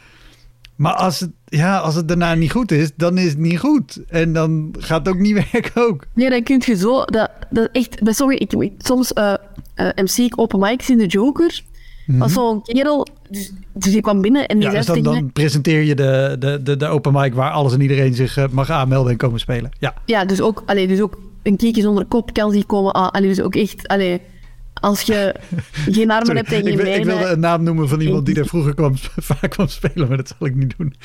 Maar als het, ja, als het daarna niet goed is, dan is het niet goed. En dan gaat het ook niet werken ook. Nee, dan kun je zo... Dat, dat echt, ik, ik- soms eh, eh, MC ik open mics in de Joker. Was zo'n kerel... Dus, dus kwam binnen en die Mhm. Ja, zei dus dan, presenteer je de, de, de, de open mic waar alles en iedereen zich eh, mag aanmelden en komen spelen. Ja, Ja, dus ook, allee, dus ook een kiekje zonder kop kan zich komen aan. Allee, dus ook echt... Allee, als je geen armen Sorry. hebt en ik, geen ik benen... wilde een naam noemen van iemand die daar vroeger kwam, vaak kwam spelen, maar dat zal ik niet doen.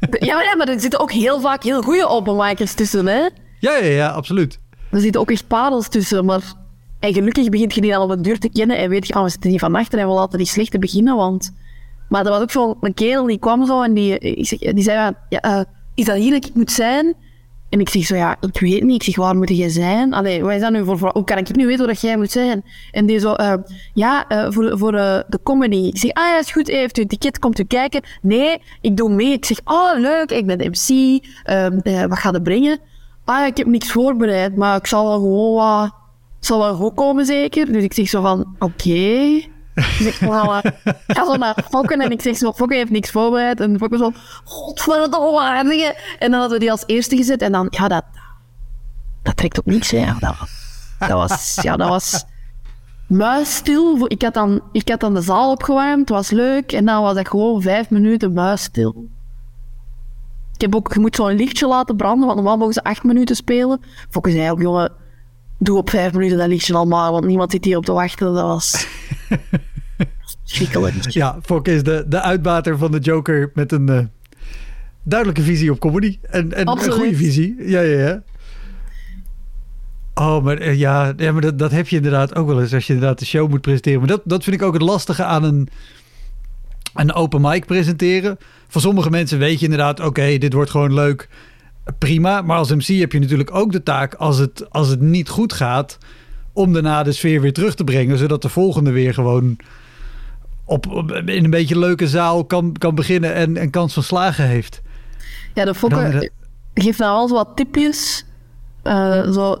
Ja, maar, ja, maar er zitten ook heel vaak heel goede openmakers tussen, hè. ja, ja, ja, absoluut. Er zitten ook echt parels tussen, maar... En gelukkig begint je die al op een duur te kennen en weet je, ah, we zitten hier van achter en we laten die slechte beginnen, want... Maar er was ook zo'n kerel die kwam zo en die, die zei, ja, eh, is dat hier dat ik moet zijn? En ik zeg zo, ja, ik weet niet. Ik zeg, waar moet jij zijn? Allee, wat is dat nu voor, voor hoe kan ik nu weten waar dat jij moet zijn? En die zo, eh, ja, eh, voor, voor de comedy. Ik zeg, ah ja, is goed, heeft u een ticket, komt u kijken? Nee, ik doe mee. Ik zeg, oh leuk, ik ben de MC, ehm, eh, wat gaat het brengen? Ah ja, ik heb niks voorbereid, maar ik zal wel gewoon wat, zal wel goed komen zeker? Dus ik zeg zo van, oké. Dus ik ga, zo naar Fokken en ik zeg zo, Fokken heeft niks voorbereid. En Fokken zo, godverdomme. En dan hadden we die als eerste gezet. En dan, ja, dat, dat trekt op niks, hè. Dat, dat was, ja, dat was muisstil. Ik had, dan, ik had dan de zaal opgewarmd, het was leuk. En dan was dat gewoon vijf minuten muisstil. Ik heb ook, je moet zo'n lichtje laten branden, want normaal mogen ze acht minuten spelen. Fokken zei ook, jongen, doe op vijf minuten dat lichtje al maar, want niemand zit hier op te wachten. Dat was schrikkelijk. Ja, Fok is de, de uitbater van de Joker met een eh, duidelijke visie op comedy. En, en een goede visie. Ja, ja, ja. Oh, maar eh, ja, ja maar dat, dat heb je inderdaad ook wel eens als je inderdaad de show moet presenteren. Maar dat, dat vind ik ook het lastige aan een, een open mic presenteren. Van sommige mensen weet je inderdaad, oké, dit wordt gewoon leuk. Prima. Maar als MC heb je natuurlijk ook de taak, als het, als het niet goed gaat, om daarna de sfeer weer terug te brengen. Zodat de volgende weer gewoon op, op- in een beetje leuke zaal kan, kan beginnen en, en kans van slagen heeft. Ja, de Fokke Dan- geeft nou zo wat tipjes. eh, zo,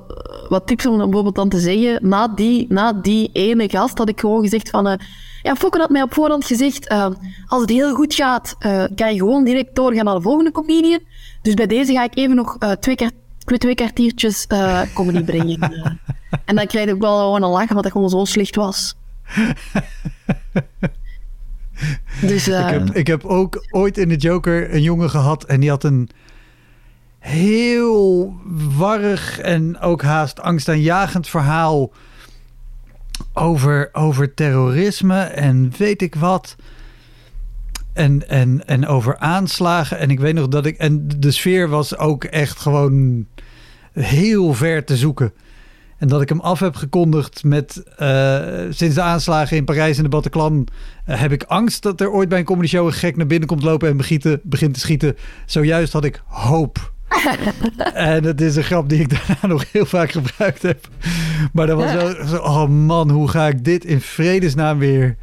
wat tips om bijvoorbeeld dan te zeggen. Na die, na die ene gast had ik gewoon gezegd van... eh, ja, Fokke had mij op voorhand gezegd... eh, als het heel goed gaat, kan je gewoon direct doorgaan naar de volgende comedian. Dus bij deze ga ik even nog eh, twee, kwart- twee, kwartiertjes eh, comedy brengen. Eh, en dan krijg ik wel gewoon een lachen, omdat het gewoon zo slecht was. Dus, Ik, heb, ik heb ook ooit in de Joker een jongen gehad en die had een heel warrig en ook haast angstaanjagend verhaal over, over terrorisme en weet ik wat. En, en, en over aanslagen. En ik weet nog dat ik. En de sfeer was ook echt gewoon heel ver te zoeken. En dat ik hem af heb gekondigd met. eh, sinds de aanslagen in Parijs en de Bataclan. eh, heb ik angst dat er ooit bij een comedy show een gek naar binnen komt lopen en begieten, begint te schieten. Zojuist had ik hoop. en het is een grap die ik daarna nog heel vaak gebruikt heb. Maar dat was wel zo. Oh man, hoe ga ik dit in vredesnaam weer,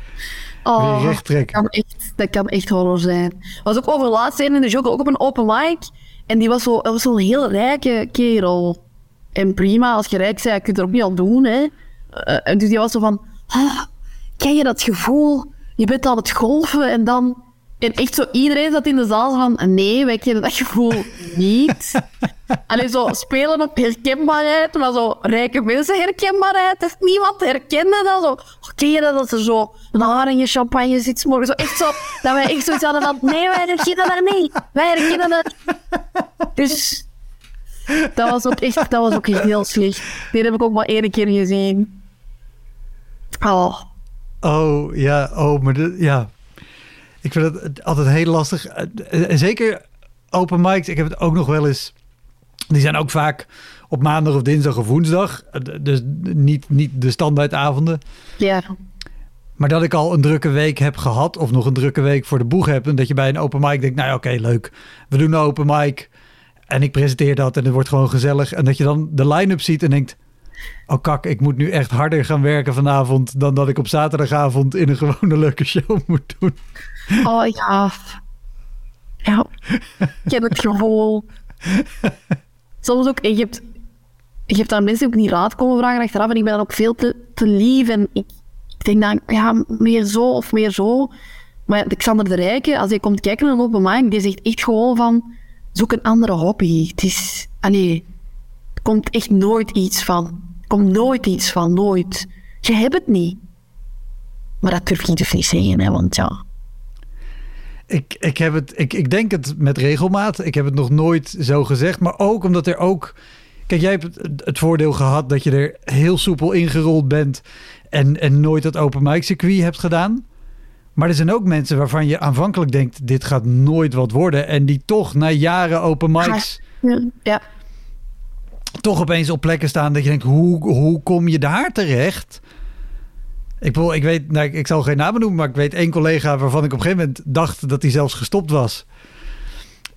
oh. recht trekken? kan echt, dat kan echt horror zijn. Was ook over laatst een in de Joker, ook op een open mic. En die was zo, dat was zo'n heel rijke kerel. En prima, als je rijk bent, kun je er ook niet aan doen, hè. Eh, en dus die was zo van... "Ah, ken je dat gevoel? Je bent aan het golven en dan... En echt zo, iedereen zat in de zaal van, nee, wij kennen dat gevoel niet. Alleen zo spelen op herkenbaarheid, maar zo rijke mensen herkenbaarheid. Dus niemand herkende dat zo. Oké, je dat als er zo een je champagne zit morgen. Zo echt zo, dat wij echt zoiets hadden van, nee, wij herkennen dat niet. Wij herkennen dat. Dus dat was ook echt, dat was ook heel slecht. Die heb ik ook maar één keer gezien. Oh. Oh, ja, oh, maar de, ja. Ik vind het altijd heel lastig. En zeker open mics. Ik heb het ook nog wel eens. Die zijn ook vaak op maandag of dinsdag of woensdag. Dus niet, niet de standaardavonden. Ja. Maar dat ik al een drukke week heb gehad. Of nog een drukke week voor de boeg heb. En dat je bij een open mic denkt. Nou ja, oké, leuk. We doen een open mic. En ik presenteer dat en het wordt gewoon gezellig. En dat je dan de line-up ziet en denkt... Oh kak, ik moet nu echt harder gaan werken vanavond... dan dat ik op zaterdagavond in een gewone leuke show moet doen. Oh ja. Ja, ik heb het gevoel. Soms ook, je hebt, je hebt aan mensen ook niet raad komen vragen achteraf en ik ben dan ook veel te, te lief en ik, denk dan, ja, meer zo of meer zo. Maar Xander de Rijke, als hij komt kijken naar een open mic, die zegt echt gewoon van, zoek een andere hobby. Het is, allee, er komt echt nooit iets van. Er komt nooit iets van, nooit. Je hebt het niet. Maar dat durf je dus niet zeggen, hè, want ja... Ik, ik, heb het, ik, ik denk het met regelmaat. Ik heb het nog nooit zo gezegd. Maar ook omdat er ook. Kijk, jij hebt het, voordeel gehad dat je er heel soepel ingerold bent. En, en nooit dat open mic circuit hebt gedaan. Maar er zijn ook mensen waarvan je aanvankelijk denkt: dit gaat nooit wat worden. En die toch na jaren open mics. Ja. Toch opeens op plekken staan dat je denkt: hoe, hoe kom je daar terecht? Ik, bedoel, ik weet, nou, ik zal geen namen noemen, maar ik weet één collega waarvan ik op een gegeven moment dacht dat hij zelfs gestopt was.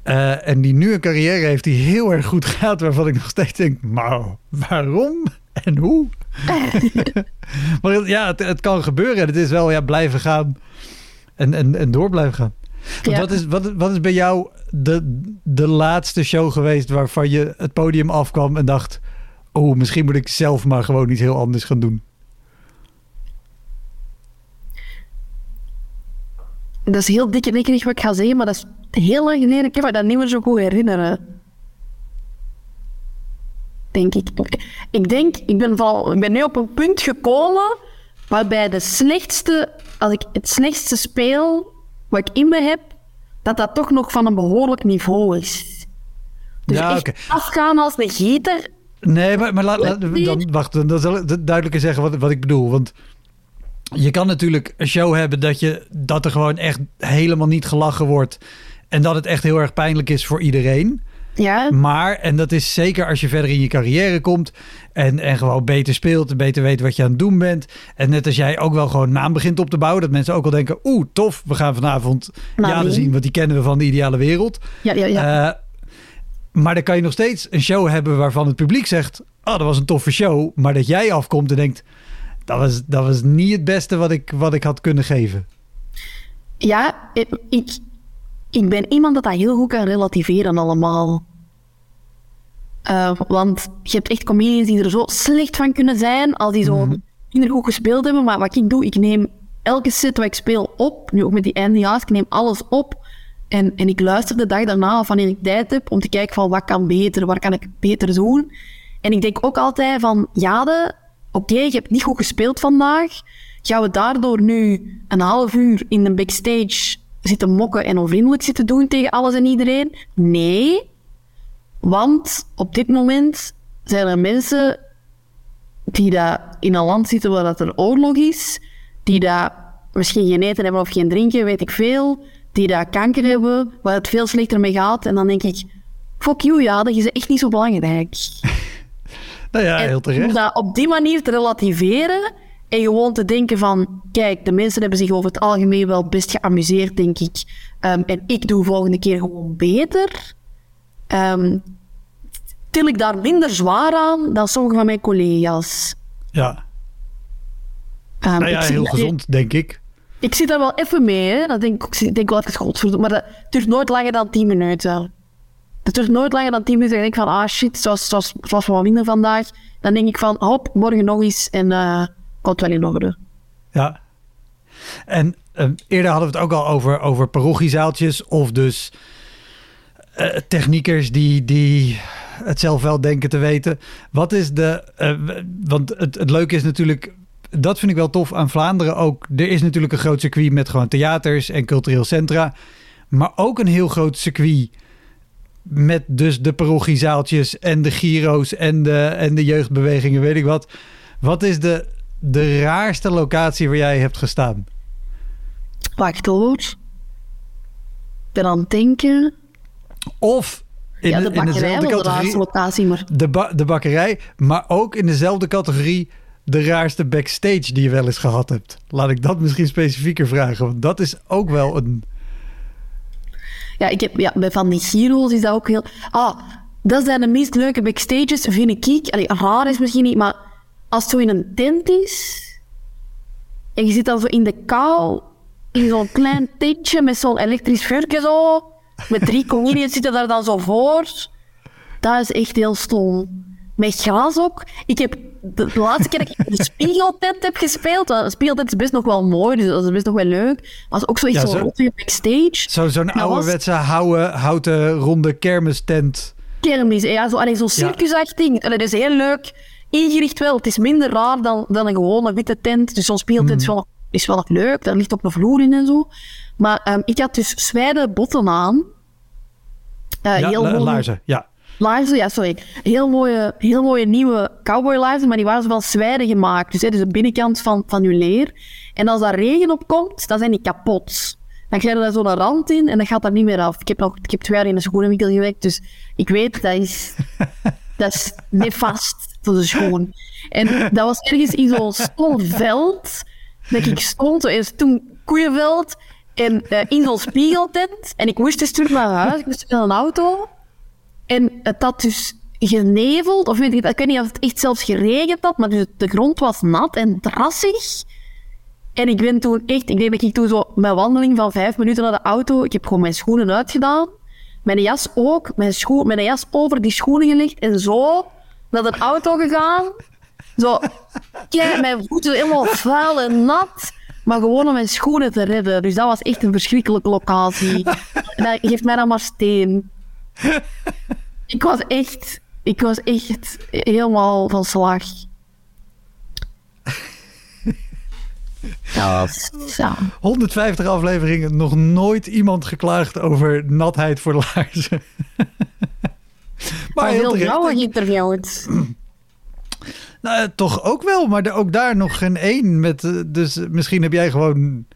Uh, en die nu een carrière heeft die heel erg goed gaat, waarvan ik nog steeds denk, maar waarom en hoe? maar ja, het, het, kan gebeuren. Het is wel ja, blijven gaan en, en, en door blijven gaan. Ja. Wat, is, wat, wat is bij jou de, de laatste show geweest waarvan je het podium afkwam en dacht, oh, misschien moet ik zelf maar gewoon iets heel anders gaan doen? Dat is heel dik en wat ik ga zeggen, maar dat is heel lang geleden. Ik kan me dat niet meer zo goed herinneren. Denk ik. Ik denk, ik ben, val, ik ben nu op een punt gekomen waarbij de slechtste, als ik het slechtste speel wat ik in me heb, dat dat toch nog van een behoorlijk niveau is. Dus ja, afgaan als een gieter. Nee, maar, maar laat, laat, dan, wacht, dan zal ik duidelijker zeggen wat, wat ik bedoel. Want je kan natuurlijk een show hebben dat, je, dat er gewoon echt helemaal niet gelachen wordt. En dat het echt heel erg pijnlijk is voor iedereen. Ja. Maar, en dat is zeker als je verder in je carrière komt en, en gewoon beter speelt en beter weet wat je aan het doen bent. En net als jij ook wel gewoon naam begint op te bouwen, dat mensen ook wel denken, oeh, tof, we gaan vanavond Jade zien, want die kennen we van de ideale wereld. Ja, ja, ja. Uh, maar dan kan je nog steeds een show hebben waarvan het publiek zegt, oh, dat was een toffe show. Maar dat jij afkomt en denkt, dat was, dat was niet het beste wat ik, wat ik had kunnen geven. Ja, ik, ik ben iemand dat dat heel goed kan relativeren allemaal. Uh, want je hebt echt comedians die er zo slecht van kunnen zijn als die zo mm minder goed gespeeld hebben. Maar wat ik doe, ik neem elke set wat ik speel op, nu ook met die eindejaars, ik neem alles op. En, en ik luister de dag daarna of wanneer ik tijd heb om te kijken van wat kan beter, waar kan ik beter doen. En ik denk ook altijd van, Jade, oké, je hebt niet goed gespeeld vandaag. Gaan we daardoor nu een half uur in de backstage zitten mokken en onvriendelijk zitten doen tegen alles en iedereen? Nee. Want op dit moment zijn er mensen die daar in een land zitten waar dat een oorlog is, die daar misschien geen eten hebben of geen drinken, weet ik veel, die daar kanker hebben, waar het veel slechter mee gaat. En dan denk ik, fuck you, ja, dat is echt niet zo belangrijk. Nou ja, heel terecht. Om dat op die manier te relativeren en gewoon te denken van... Kijk, de mensen hebben zich over het algemeen wel best geamuseerd, denk ik. Um, en ik doe volgende keer gewoon beter. Um, til ik daar minder zwaar aan dan sommige van mijn collega's. Ja. Um, nou ja, heel gezond, denk ik. Ik zit daar wel even mee, hè. Dat denk ik, denk wel even godverdomme. Maar dat duurt nooit langer dan 10 minuten. Het duurt nooit langer dan 10 minuten. En ik van, ah shit, zoals, zoals, zoals wat minder vandaag. Dan denk ik van, hop, morgen nog eens en uh, komt wel in orde. Ja. En eh, eerder hadden we het ook al over, over parochiezaaltjes of dus eh, techniekers die, die het zelf wel denken te weten. Wat is de, eh, want het, het leuke is natuurlijk, dat vind ik wel tof aan Vlaanderen ook. Er is natuurlijk een groot circuit met gewoon theaters en cultureel centra, maar ook een heel groot circuit met dus de parochiezaaltjes en de giro's en de, en de jeugdbewegingen, weet ik wat. Wat is de, de raarste locatie waar jij hebt gestaan? Hoor. Ik ben aan het denken. Of in, ja, de in dezelfde was de categorie locatie, maar... de, ba- de bakkerij, maar ook in dezelfde categorie de raarste backstage die je wel eens gehad hebt. Laat ik dat misschien specifieker vragen, want dat is ook wel een... Ja, ik heb, ja, bij Van die Giro's is dat ook heel... Ah, dat zijn de meest leuke backstages, vind ik. Allee, raar is misschien niet, maar als het zo in een tent is... En je zit dan zo in de kou, in zo'n klein tentje met zo'n elektrisch vuurtje zo... Met drie comedians zitten daar dan zo voor. Dat is echt heel stom. Met gras ook. Ik heb de, de laatste keer dat ik de spiegeltent heb gespeeld... Een spiegeltent is best nog wel mooi, dus dat is best nog wel leuk. Was ook zoiets Ja, zo backstage. Zo, zo'n was- ouderwetse houten, houten ronde kermistent. kermis. Ja, zo, allee, zo'n circusachtig. Allee, dat is heel leuk ingericht wel. Het is minder raar dan, dan een gewone witte tent. Dus zo'n speeltent is, wel, is wel nog leuk. Daar ligt ook een vloer in en zo. Maar ehm, ik had dus zwijde botten aan. Eh, Ja, heel la- laarzen, ja. Laarzen, ja, sorry. Heel mooie, heel mooie nieuwe cowboy laarzen, maar die waren zo van zwijde gemaakt. Dus, hè, dus de binnenkant van, van je leer. En als daar regen op komt, dan zijn die kapot. Dan krijg je daar zo'n rand in en dat gaat daar niet meer af. Ik heb, nog, ik heb twee jaar in een schoenenwinkel gewerkt, dus ik weet, dat is, dat is nefast voor de schoen. En dat was ergens in zo'n stom veld, dat ik stond, zo eerst toen koeienveld, en eh, in zo'n spiegeltent. En ik moest dus terug naar huis, ik moest naar een auto. En het had dus geneveld, of weet ik, ik weet niet of het echt zelfs geregend had, maar dus de grond was nat en drassig. En ik ben toen echt, ik denk dat ik toen zo mijn wandeling van vijf minuten naar de auto, ik heb gewoon mijn schoenen uitgedaan, mijn jas ook, mijn, schoen, mijn jas over die schoenen gelegd en zo naar de auto gegaan. Zo, kijk, mijn voeten helemaal vuil en nat, maar gewoon om mijn schoenen te redden. Dus dat was echt een verschrikkelijke locatie. En dat geeft mij dan maar steen. Ik was echt, ik was echt helemaal van slag. Dat was, ja. 150 afleveringen, nog nooit iemand geklaagd over natheid voor laarzen. maar heel vrouwen geïnterviewd. Nou, eh, toch ook wel, maar er- ook daar nog geen één. Met, eh, dus misschien heb jij gewoon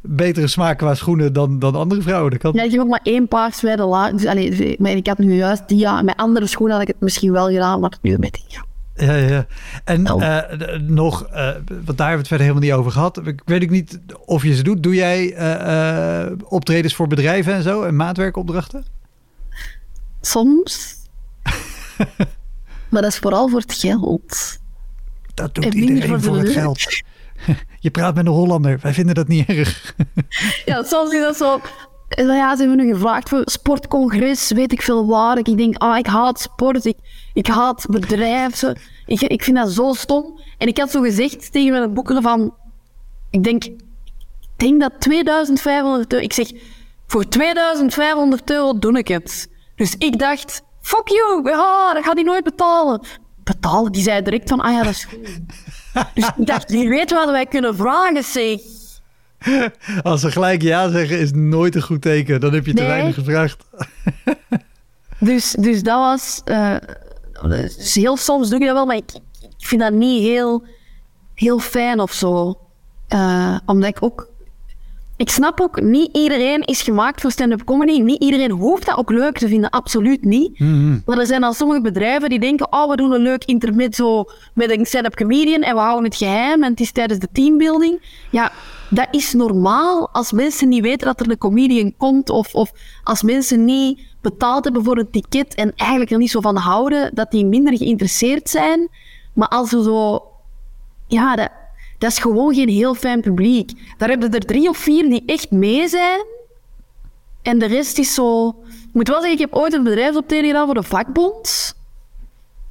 betere smaak qua schoenen dan, dan andere vrouwen. Dat kan. Ja, ik heb ook maar één paar laag. Dus, allee, dus, maar ik had nu juist die, ja, met andere schoenen had ik het misschien wel gedaan, maar nu met die, ja. Ja, ja. En Nou. eh, nog, eh, want daar hebben we het verder helemaal niet over gehad. Ik weet ook niet of je ze doet. Doe jij eh, optredens voor bedrijven en zo en maatwerkopdrachten? Soms. maar dat is vooral voor het geld. Dat doet En iedereen voor het geld. Je praat met een Hollander. Wij vinden dat niet erg. Ja, soms is dat zo. Dan ja, ze hebben nu gevraagd voor sportcongres, weet ik veel waar. Ik denk, ah, ik haat sport, ik, ik haat bedrijven. Ik, ik vind dat zo stom. En ik had zo gezegd tegen mijn boeken van, ik denk, denk dat 2500 euro, ik zeg, voor 2500 euro doe ik het. Dus ik dacht, fuck you, ja, dat gaat hij nooit betalen. Betalen? Die zei direct van, ah ja, dat is goed. Dus ik dacht, wie weet wat wij kunnen vragen, zeg. Als ze gelijk ja zeggen, is nooit een goed teken. Dan heb je te Nee. weinig gevraagd. Dus, dus dat was... eh, dus heel soms doe ik dat wel, maar ik, ik vind dat niet heel, heel fijn of zo. Eh, omdat ik ook... Ik snap ook, niet iedereen is gemaakt voor stand-up comedy. Niet iedereen hoeft dat ook leuk te vinden, absoluut niet. Maar er zijn dan sommige bedrijven die denken, oh, we doen een leuk intermezzo met een stand-up comedian en we houden het geheim en het is tijdens de teambuilding. Ja, dat is normaal als mensen niet weten dat er een comedian komt of, of als mensen niet betaald hebben voor een ticket en eigenlijk er niet zo van houden, dat die minder geïnteresseerd zijn. Maar als er zo... Ja, dat, dat is gewoon geen heel fijn publiek. Daar hebben er drie of vier die echt mee zijn. En de rest is zo... Ik moet wel zeggen, ik heb ooit een bedrijfsoptreden gedaan voor de vakbond.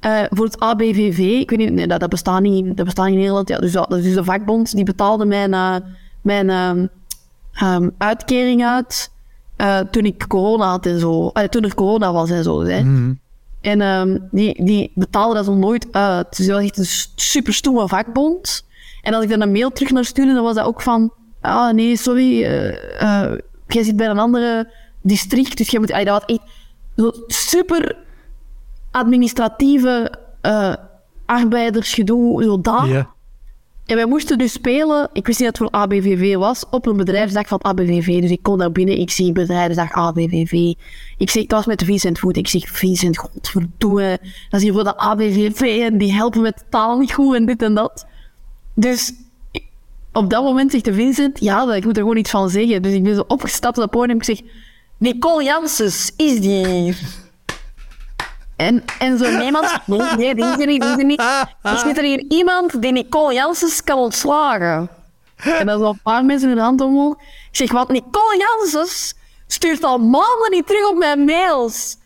Eh, voor het ABVV. Ik weet niet, nee, dat, dat, bestaat niet, dat bestaat niet in Nederland. Ja, dus dat, is de vakbond. Die betaalde mijn, eh, mijn, eh, ehm, uitkering uit eh, toen ik corona had en zo. Toen er corona was en zo. Hè. En ehm, die, die betaalde dat zo nooit uit. Dus dat was echt een super stomme vakbond. En als ik dan een mail terug naar stuurde, dan was dat ook van... Ah, nee, sorry. eh, eh, jij zit bij een andere district, dus jij moet... Allee, dat was echt zo super administratieve eh arbeidersgedoe, zo dat. En wij moesten dus spelen, ik wist niet dat het voor ABVV was, op een bedrijfsdag van ABVV. Dus ik kon daar binnen, ik zie bedrijfsdag ABVV. Ik zeg, dat was met Vincent Voet. Ik zeg, Vincent, godverdomme, dat is hier voor de ABVV en die helpen met taal niet goed en dit en dat. Dus op dat moment zegt de Vincent, ja, ik moet er gewoon iets van zeggen. Dus ik ben zo opgestapt op podium en ik zeg, Nicole Janssens, is die hier? En, en zo niemand, nee, die is er niet, die is er niet. Er zit er hier iemand die Nicole Janssens kan ontslagen. En dan zo een paar mensen hun hand omhoog. Ik zeg, want Nicole Janssens stuurt al maanden niet terug op mijn mails.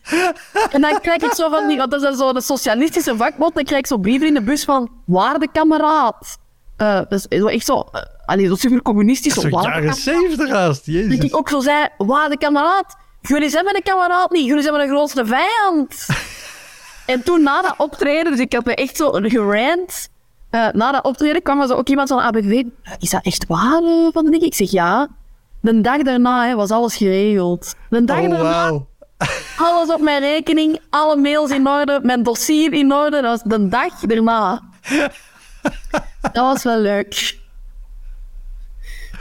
En dan krijg ik zo van die, dat is zo'n socialistische vakbond, dan krijg ik zo brieven in de bus van, waarde kameraad. Eh, dat is zo echt zo, uh, allee, zo super communistisch. Zo Zo, waarde jaren zeventig haast, dat jezus. ik ook zo zei, waarde kameraad, jullie zijn mijn kameraad niet, jullie zijn mijn grootste vijand. en toen na dat optreden, dus ik heb me echt zo gerant. eh, na dat optreden kwam er zo ook iemand van de ABV. Is dat echt waar eh, van de ding? Ik zeg ja. De dag daarna hè, was alles geregeld. De dag Oh, daarna, alles op mijn rekening, alle mails in orde, mijn dossier in orde. Dat was de dag daarna. Dat was wel leuk.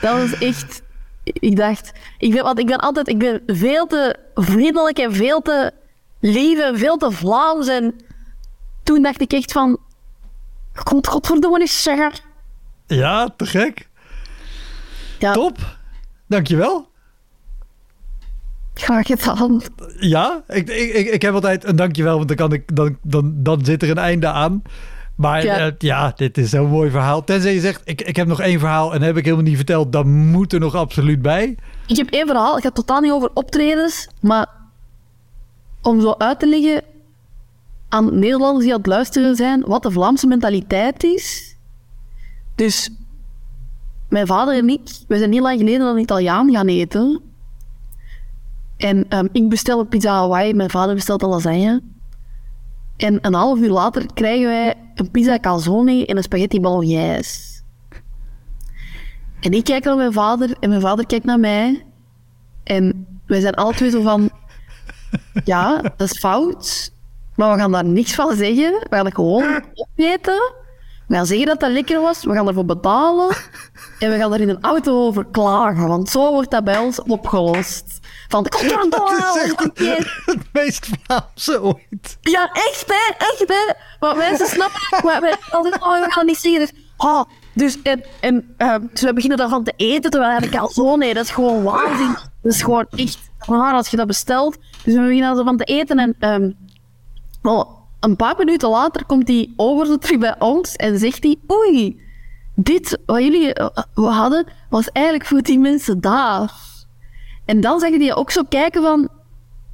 Dat was echt... Ik dacht... Ik ben, want ik ben altijd... Ik ben veel te vriendelijk en veel te lief en veel te Vlaams. En toen dacht ik echt van... God, godverdomme eens zeggen. Ja, te gek. Ja, Top. Dankjewel. graag gedaan. Ja, ik, ik, ik, ik heb altijd een dankjewel, want dan, kan ik, dan, dan, dan zit er een einde aan. Maar Ja. ja, ja dit is zo'n mooi verhaal. Tenzij je zegt, ik, ik heb nog één verhaal en dat heb ik helemaal niet verteld. Dan moet er nog absoluut bij. Ik heb één verhaal. Het gaat totaal niet over optredens, maar om zo uit te leggen aan Nederlanders die aan het luisteren zijn wat de Vlaamse mentaliteit is. Dus mijn vader en ik, we zijn niet lang geleden een Italiaan gaan eten. En ehm, ik bestel een pizza Hawaii, mijn vader bestelt een lasagne. En een half uur later krijgen wij een pizza calzone en een spaghetti bolognese. En ik kijk naar mijn vader en mijn vader kijkt naar mij. En wij zijn alle twee zo van... Ja, dat is fout. Maar we gaan daar niks van zeggen. We gaan het gewoon opeten. We gaan zeggen dat dat lekker was. We gaan ervoor betalen. En we gaan er in een auto over klagen. Want zo wordt dat bij ons opgelost. Van, is door! echt het meest Vlaamse ooit. Ja, echt hè, echt hè. Want mensen snappen we, we, altijd, oh, we gaan niet zeggen. Dus, oh, dus, en, en, ehm, dus we beginnen daarvan te eten, terwijl ik al zo, nee, dat is gewoon waanzin. Dat is gewoon echt raar als je dat bestelt. Dus we beginnen ervan te eten en ehm, wel, een paar minuten later komt die over zo terug bij ons en zegt hij, oei, dit wat jullie eh, we hadden, was eigenlijk voor die mensen daar. En dan zeggen die ook zo kijken van,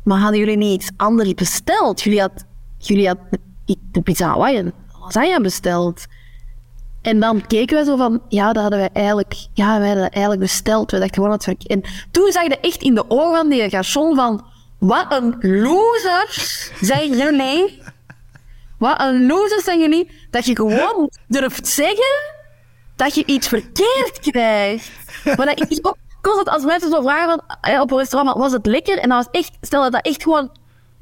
maar hadden jullie niet iets anders besteld? Jullie had, jullie had de, pizza Hawaii en lasagne besteld. En dan keken wij zo van, ja, dat hadden wij eigenlijk, ja, wij hadden dat eigenlijk besteld. We dachten gewoon dat het En toen zag je echt in de ogen van die garçon van, wat een losers zijn jullie. Wat een losers zijn jullie, dat je gewoon durft zeggen dat je iets verkeerd krijgt. Maar dat ik ook constant als mensen zo vragen van, eh, op een restaurant, was het lekker? En dan was echt, stel dat dat echt gewoon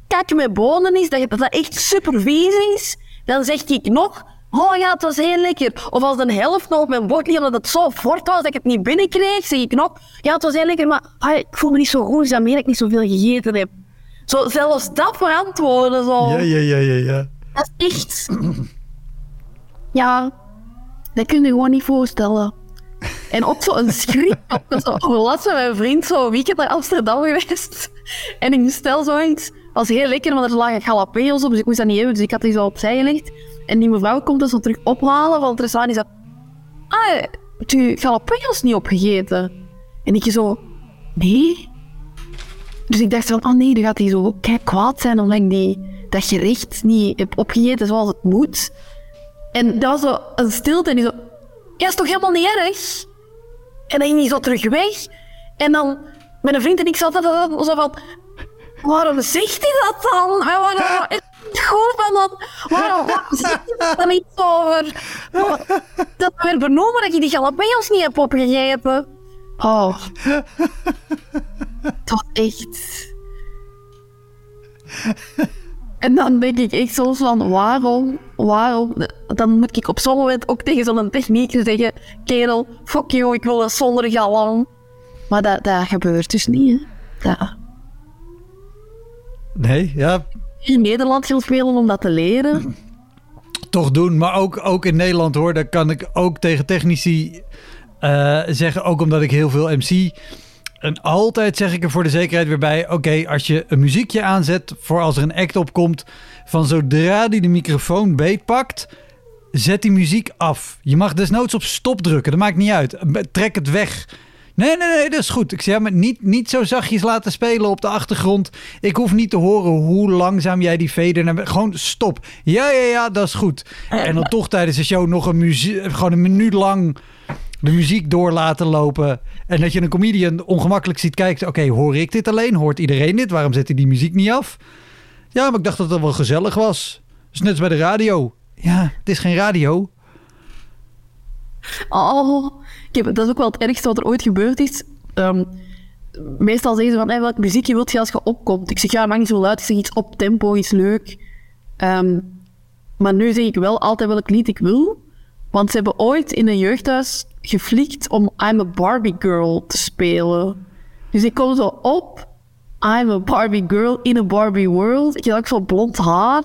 kak met bonen is, dat, je- dat echt super vies is, dan zeg ik nog, oh ja, het was heel lekker. Of als de helft nog op mijn bord ligt, omdat het zo fort was dat ik het niet binnenkreeg, zeg ik nog, ja, het was heel lekker, maar ah, ik voel me niet zo goed, dus dat ik niet zoveel gegeten heb. Zo, zelfs dat verantwoorden, zo. Ja, ja, ja, ja, ja. Dat is echt... Ja, dat kun je gewoon niet voorstellen. En ook zo een schrik. Ook zo, laatst met mijn vriend zo weekend naar Amsterdam geweest. En ik bestel zoiets. was heel lekker, want er lagen jalapenos op, dus ik moest dat niet hebben. Dus ik had die zo opzij gelegd. En die mevrouw komt dat zo terug ophalen van het restaurant. Die zei, ah, heb je jalapenos niet opgegeten? En ik zo, nee. Dus ik dacht van, oh nee, dan gaat hij zo kwaad zijn omdat ik die, dat gerecht niet heb opgegeten zoals het moet. En dat was zo een stilte en die zo, ja, is toch helemaal niet erg? En dan ging hij zo terug weg. En dan, mijn vriend en ik zaten dan zo van... Waarom zegt hij dat dan? En waarom is het goed van dat? Waarom, waarom zegt hij dan iets over? Dat werd benoemen dat je die jalapenos niet hebt opgegeven. Oh. Dat was echt... En dan denk ik echt soms van, waarom, waarom? Dan moet ik op zo'n moment ook tegen zo'n techniek zeggen, kerel, fuck you, ik wil een zonder galon. Maar dat, dat gebeurt dus niet, hè. Dat. Nee, ja, In Nederland gaan spelen om dat te leren. toch doen. Maar ook, ook in Nederland hoor, daar kan ik ook tegen technici eh, zeggen. Ook omdat ik heel veel MC. En altijd zeg ik er voor de zekerheid weer bij. Oké, als je een muziekje aanzet voor als er een act opkomt. Van zodra die de microfoon beetpakt. Zet die muziek af. Je mag desnoods op stop drukken. Dat maakt niet uit. Trek het weg. Nee, nee, nee, dat is goed. Ik zeg maar niet, niet zo zachtjes laten spelen op de achtergrond. Ik hoef niet te horen hoe langzaam jij die naar... Gewoon stop. Ja, ja, ja, dat is goed. En dan toch tijdens de show nog een muziek... Gewoon een minuut lang de muziek door laten lopen. En dat je een comedian ongemakkelijk ziet kijken. Oké, hoor ik dit alleen? Hoort iedereen dit? Waarom zet hij die muziek niet af? Ja, maar ik dacht dat het wel gezellig was. Dus net als bij de radio. Ja, het is geen radio. Oh, ik heb, dat is ook wel het ergste wat er ooit gebeurd is. Ehm, meestal zeggen ze van, hey, welk muziekje wilt je als je opkomt? Ik zeg, ja, maakt niet zo luid. Ik zeg iets op tempo, iets leuk. Ehm, maar nu zeg ik wel altijd welk lied ik wil. Want ze hebben ooit in een jeugdhuis geflikt om I'm a Barbie Girl te spelen. Dus ik kom zo op, I'm a Barbie Girl in a Barbie World. Ik had ook zo blond haar.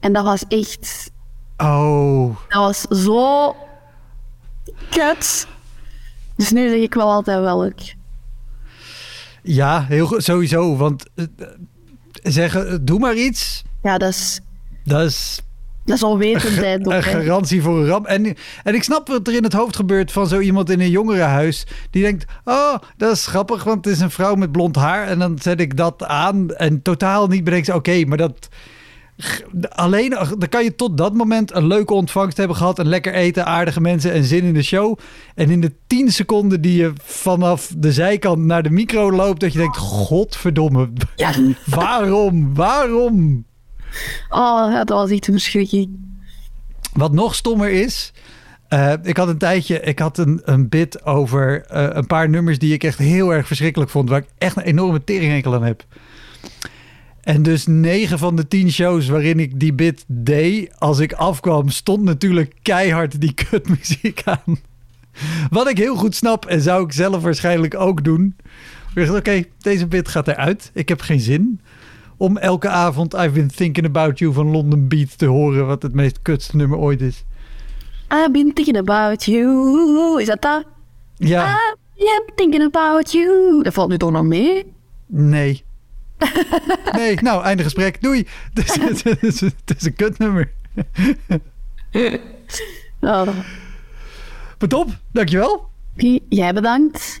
En dat was echt... Oh, Dat was zo kut. Dus nu zeg ik wel altijd welk. ja, heel goed. Sowieso. Want eh, zeggen, doe maar iets. Ja, dat is, Dat is dat is onwetendheid. ook, een garantie voor een ramp. En, en ik snap wat er in het hoofd gebeurt van zo iemand in een jongerenhuis. Die denkt, oh, dat is grappig, want het is een vrouw met blond haar. En dan zet ik dat aan en totaal niet bedenkt, oké, maar dat... Alleen, dan kan je tot dat moment een leuke ontvangst hebben gehad. Een lekker eten, aardige mensen en zin in de show. En in de 10 seconden die je vanaf de zijkant naar de micro loopt, dat je denkt: Godverdomme, Ja. waarom? Waarom? Oh, dat was echt een verschrikking. Wat nog stommer is. eh, ik had een tijdje, ik had een, een bit over eh, een paar nummers die ik echt heel erg verschrikkelijk vond. Waar ik echt een enorme teringhekel aan heb. En dus negen van de tien shows waarin ik die bit deed, als ik afkwam, stond natuurlijk keihard die kutmuziek aan. Wat ik heel goed snap en zou ik zelf waarschijnlijk ook doen. Oké, deze bit gaat eruit. Ik heb geen zin om elke avond I've Been Thinking About You van London Beat te horen, wat het meest kutste nummer ooit is. I've been thinking about you. Is dat dat? Ja, I've been thinking about you. Dat valt nu toch nog mee? nee. Nee, nou, einde gesprek. Doei. Het is, het is, het is een kutnummer. Nou, Maar top, dankjewel. jij bedankt.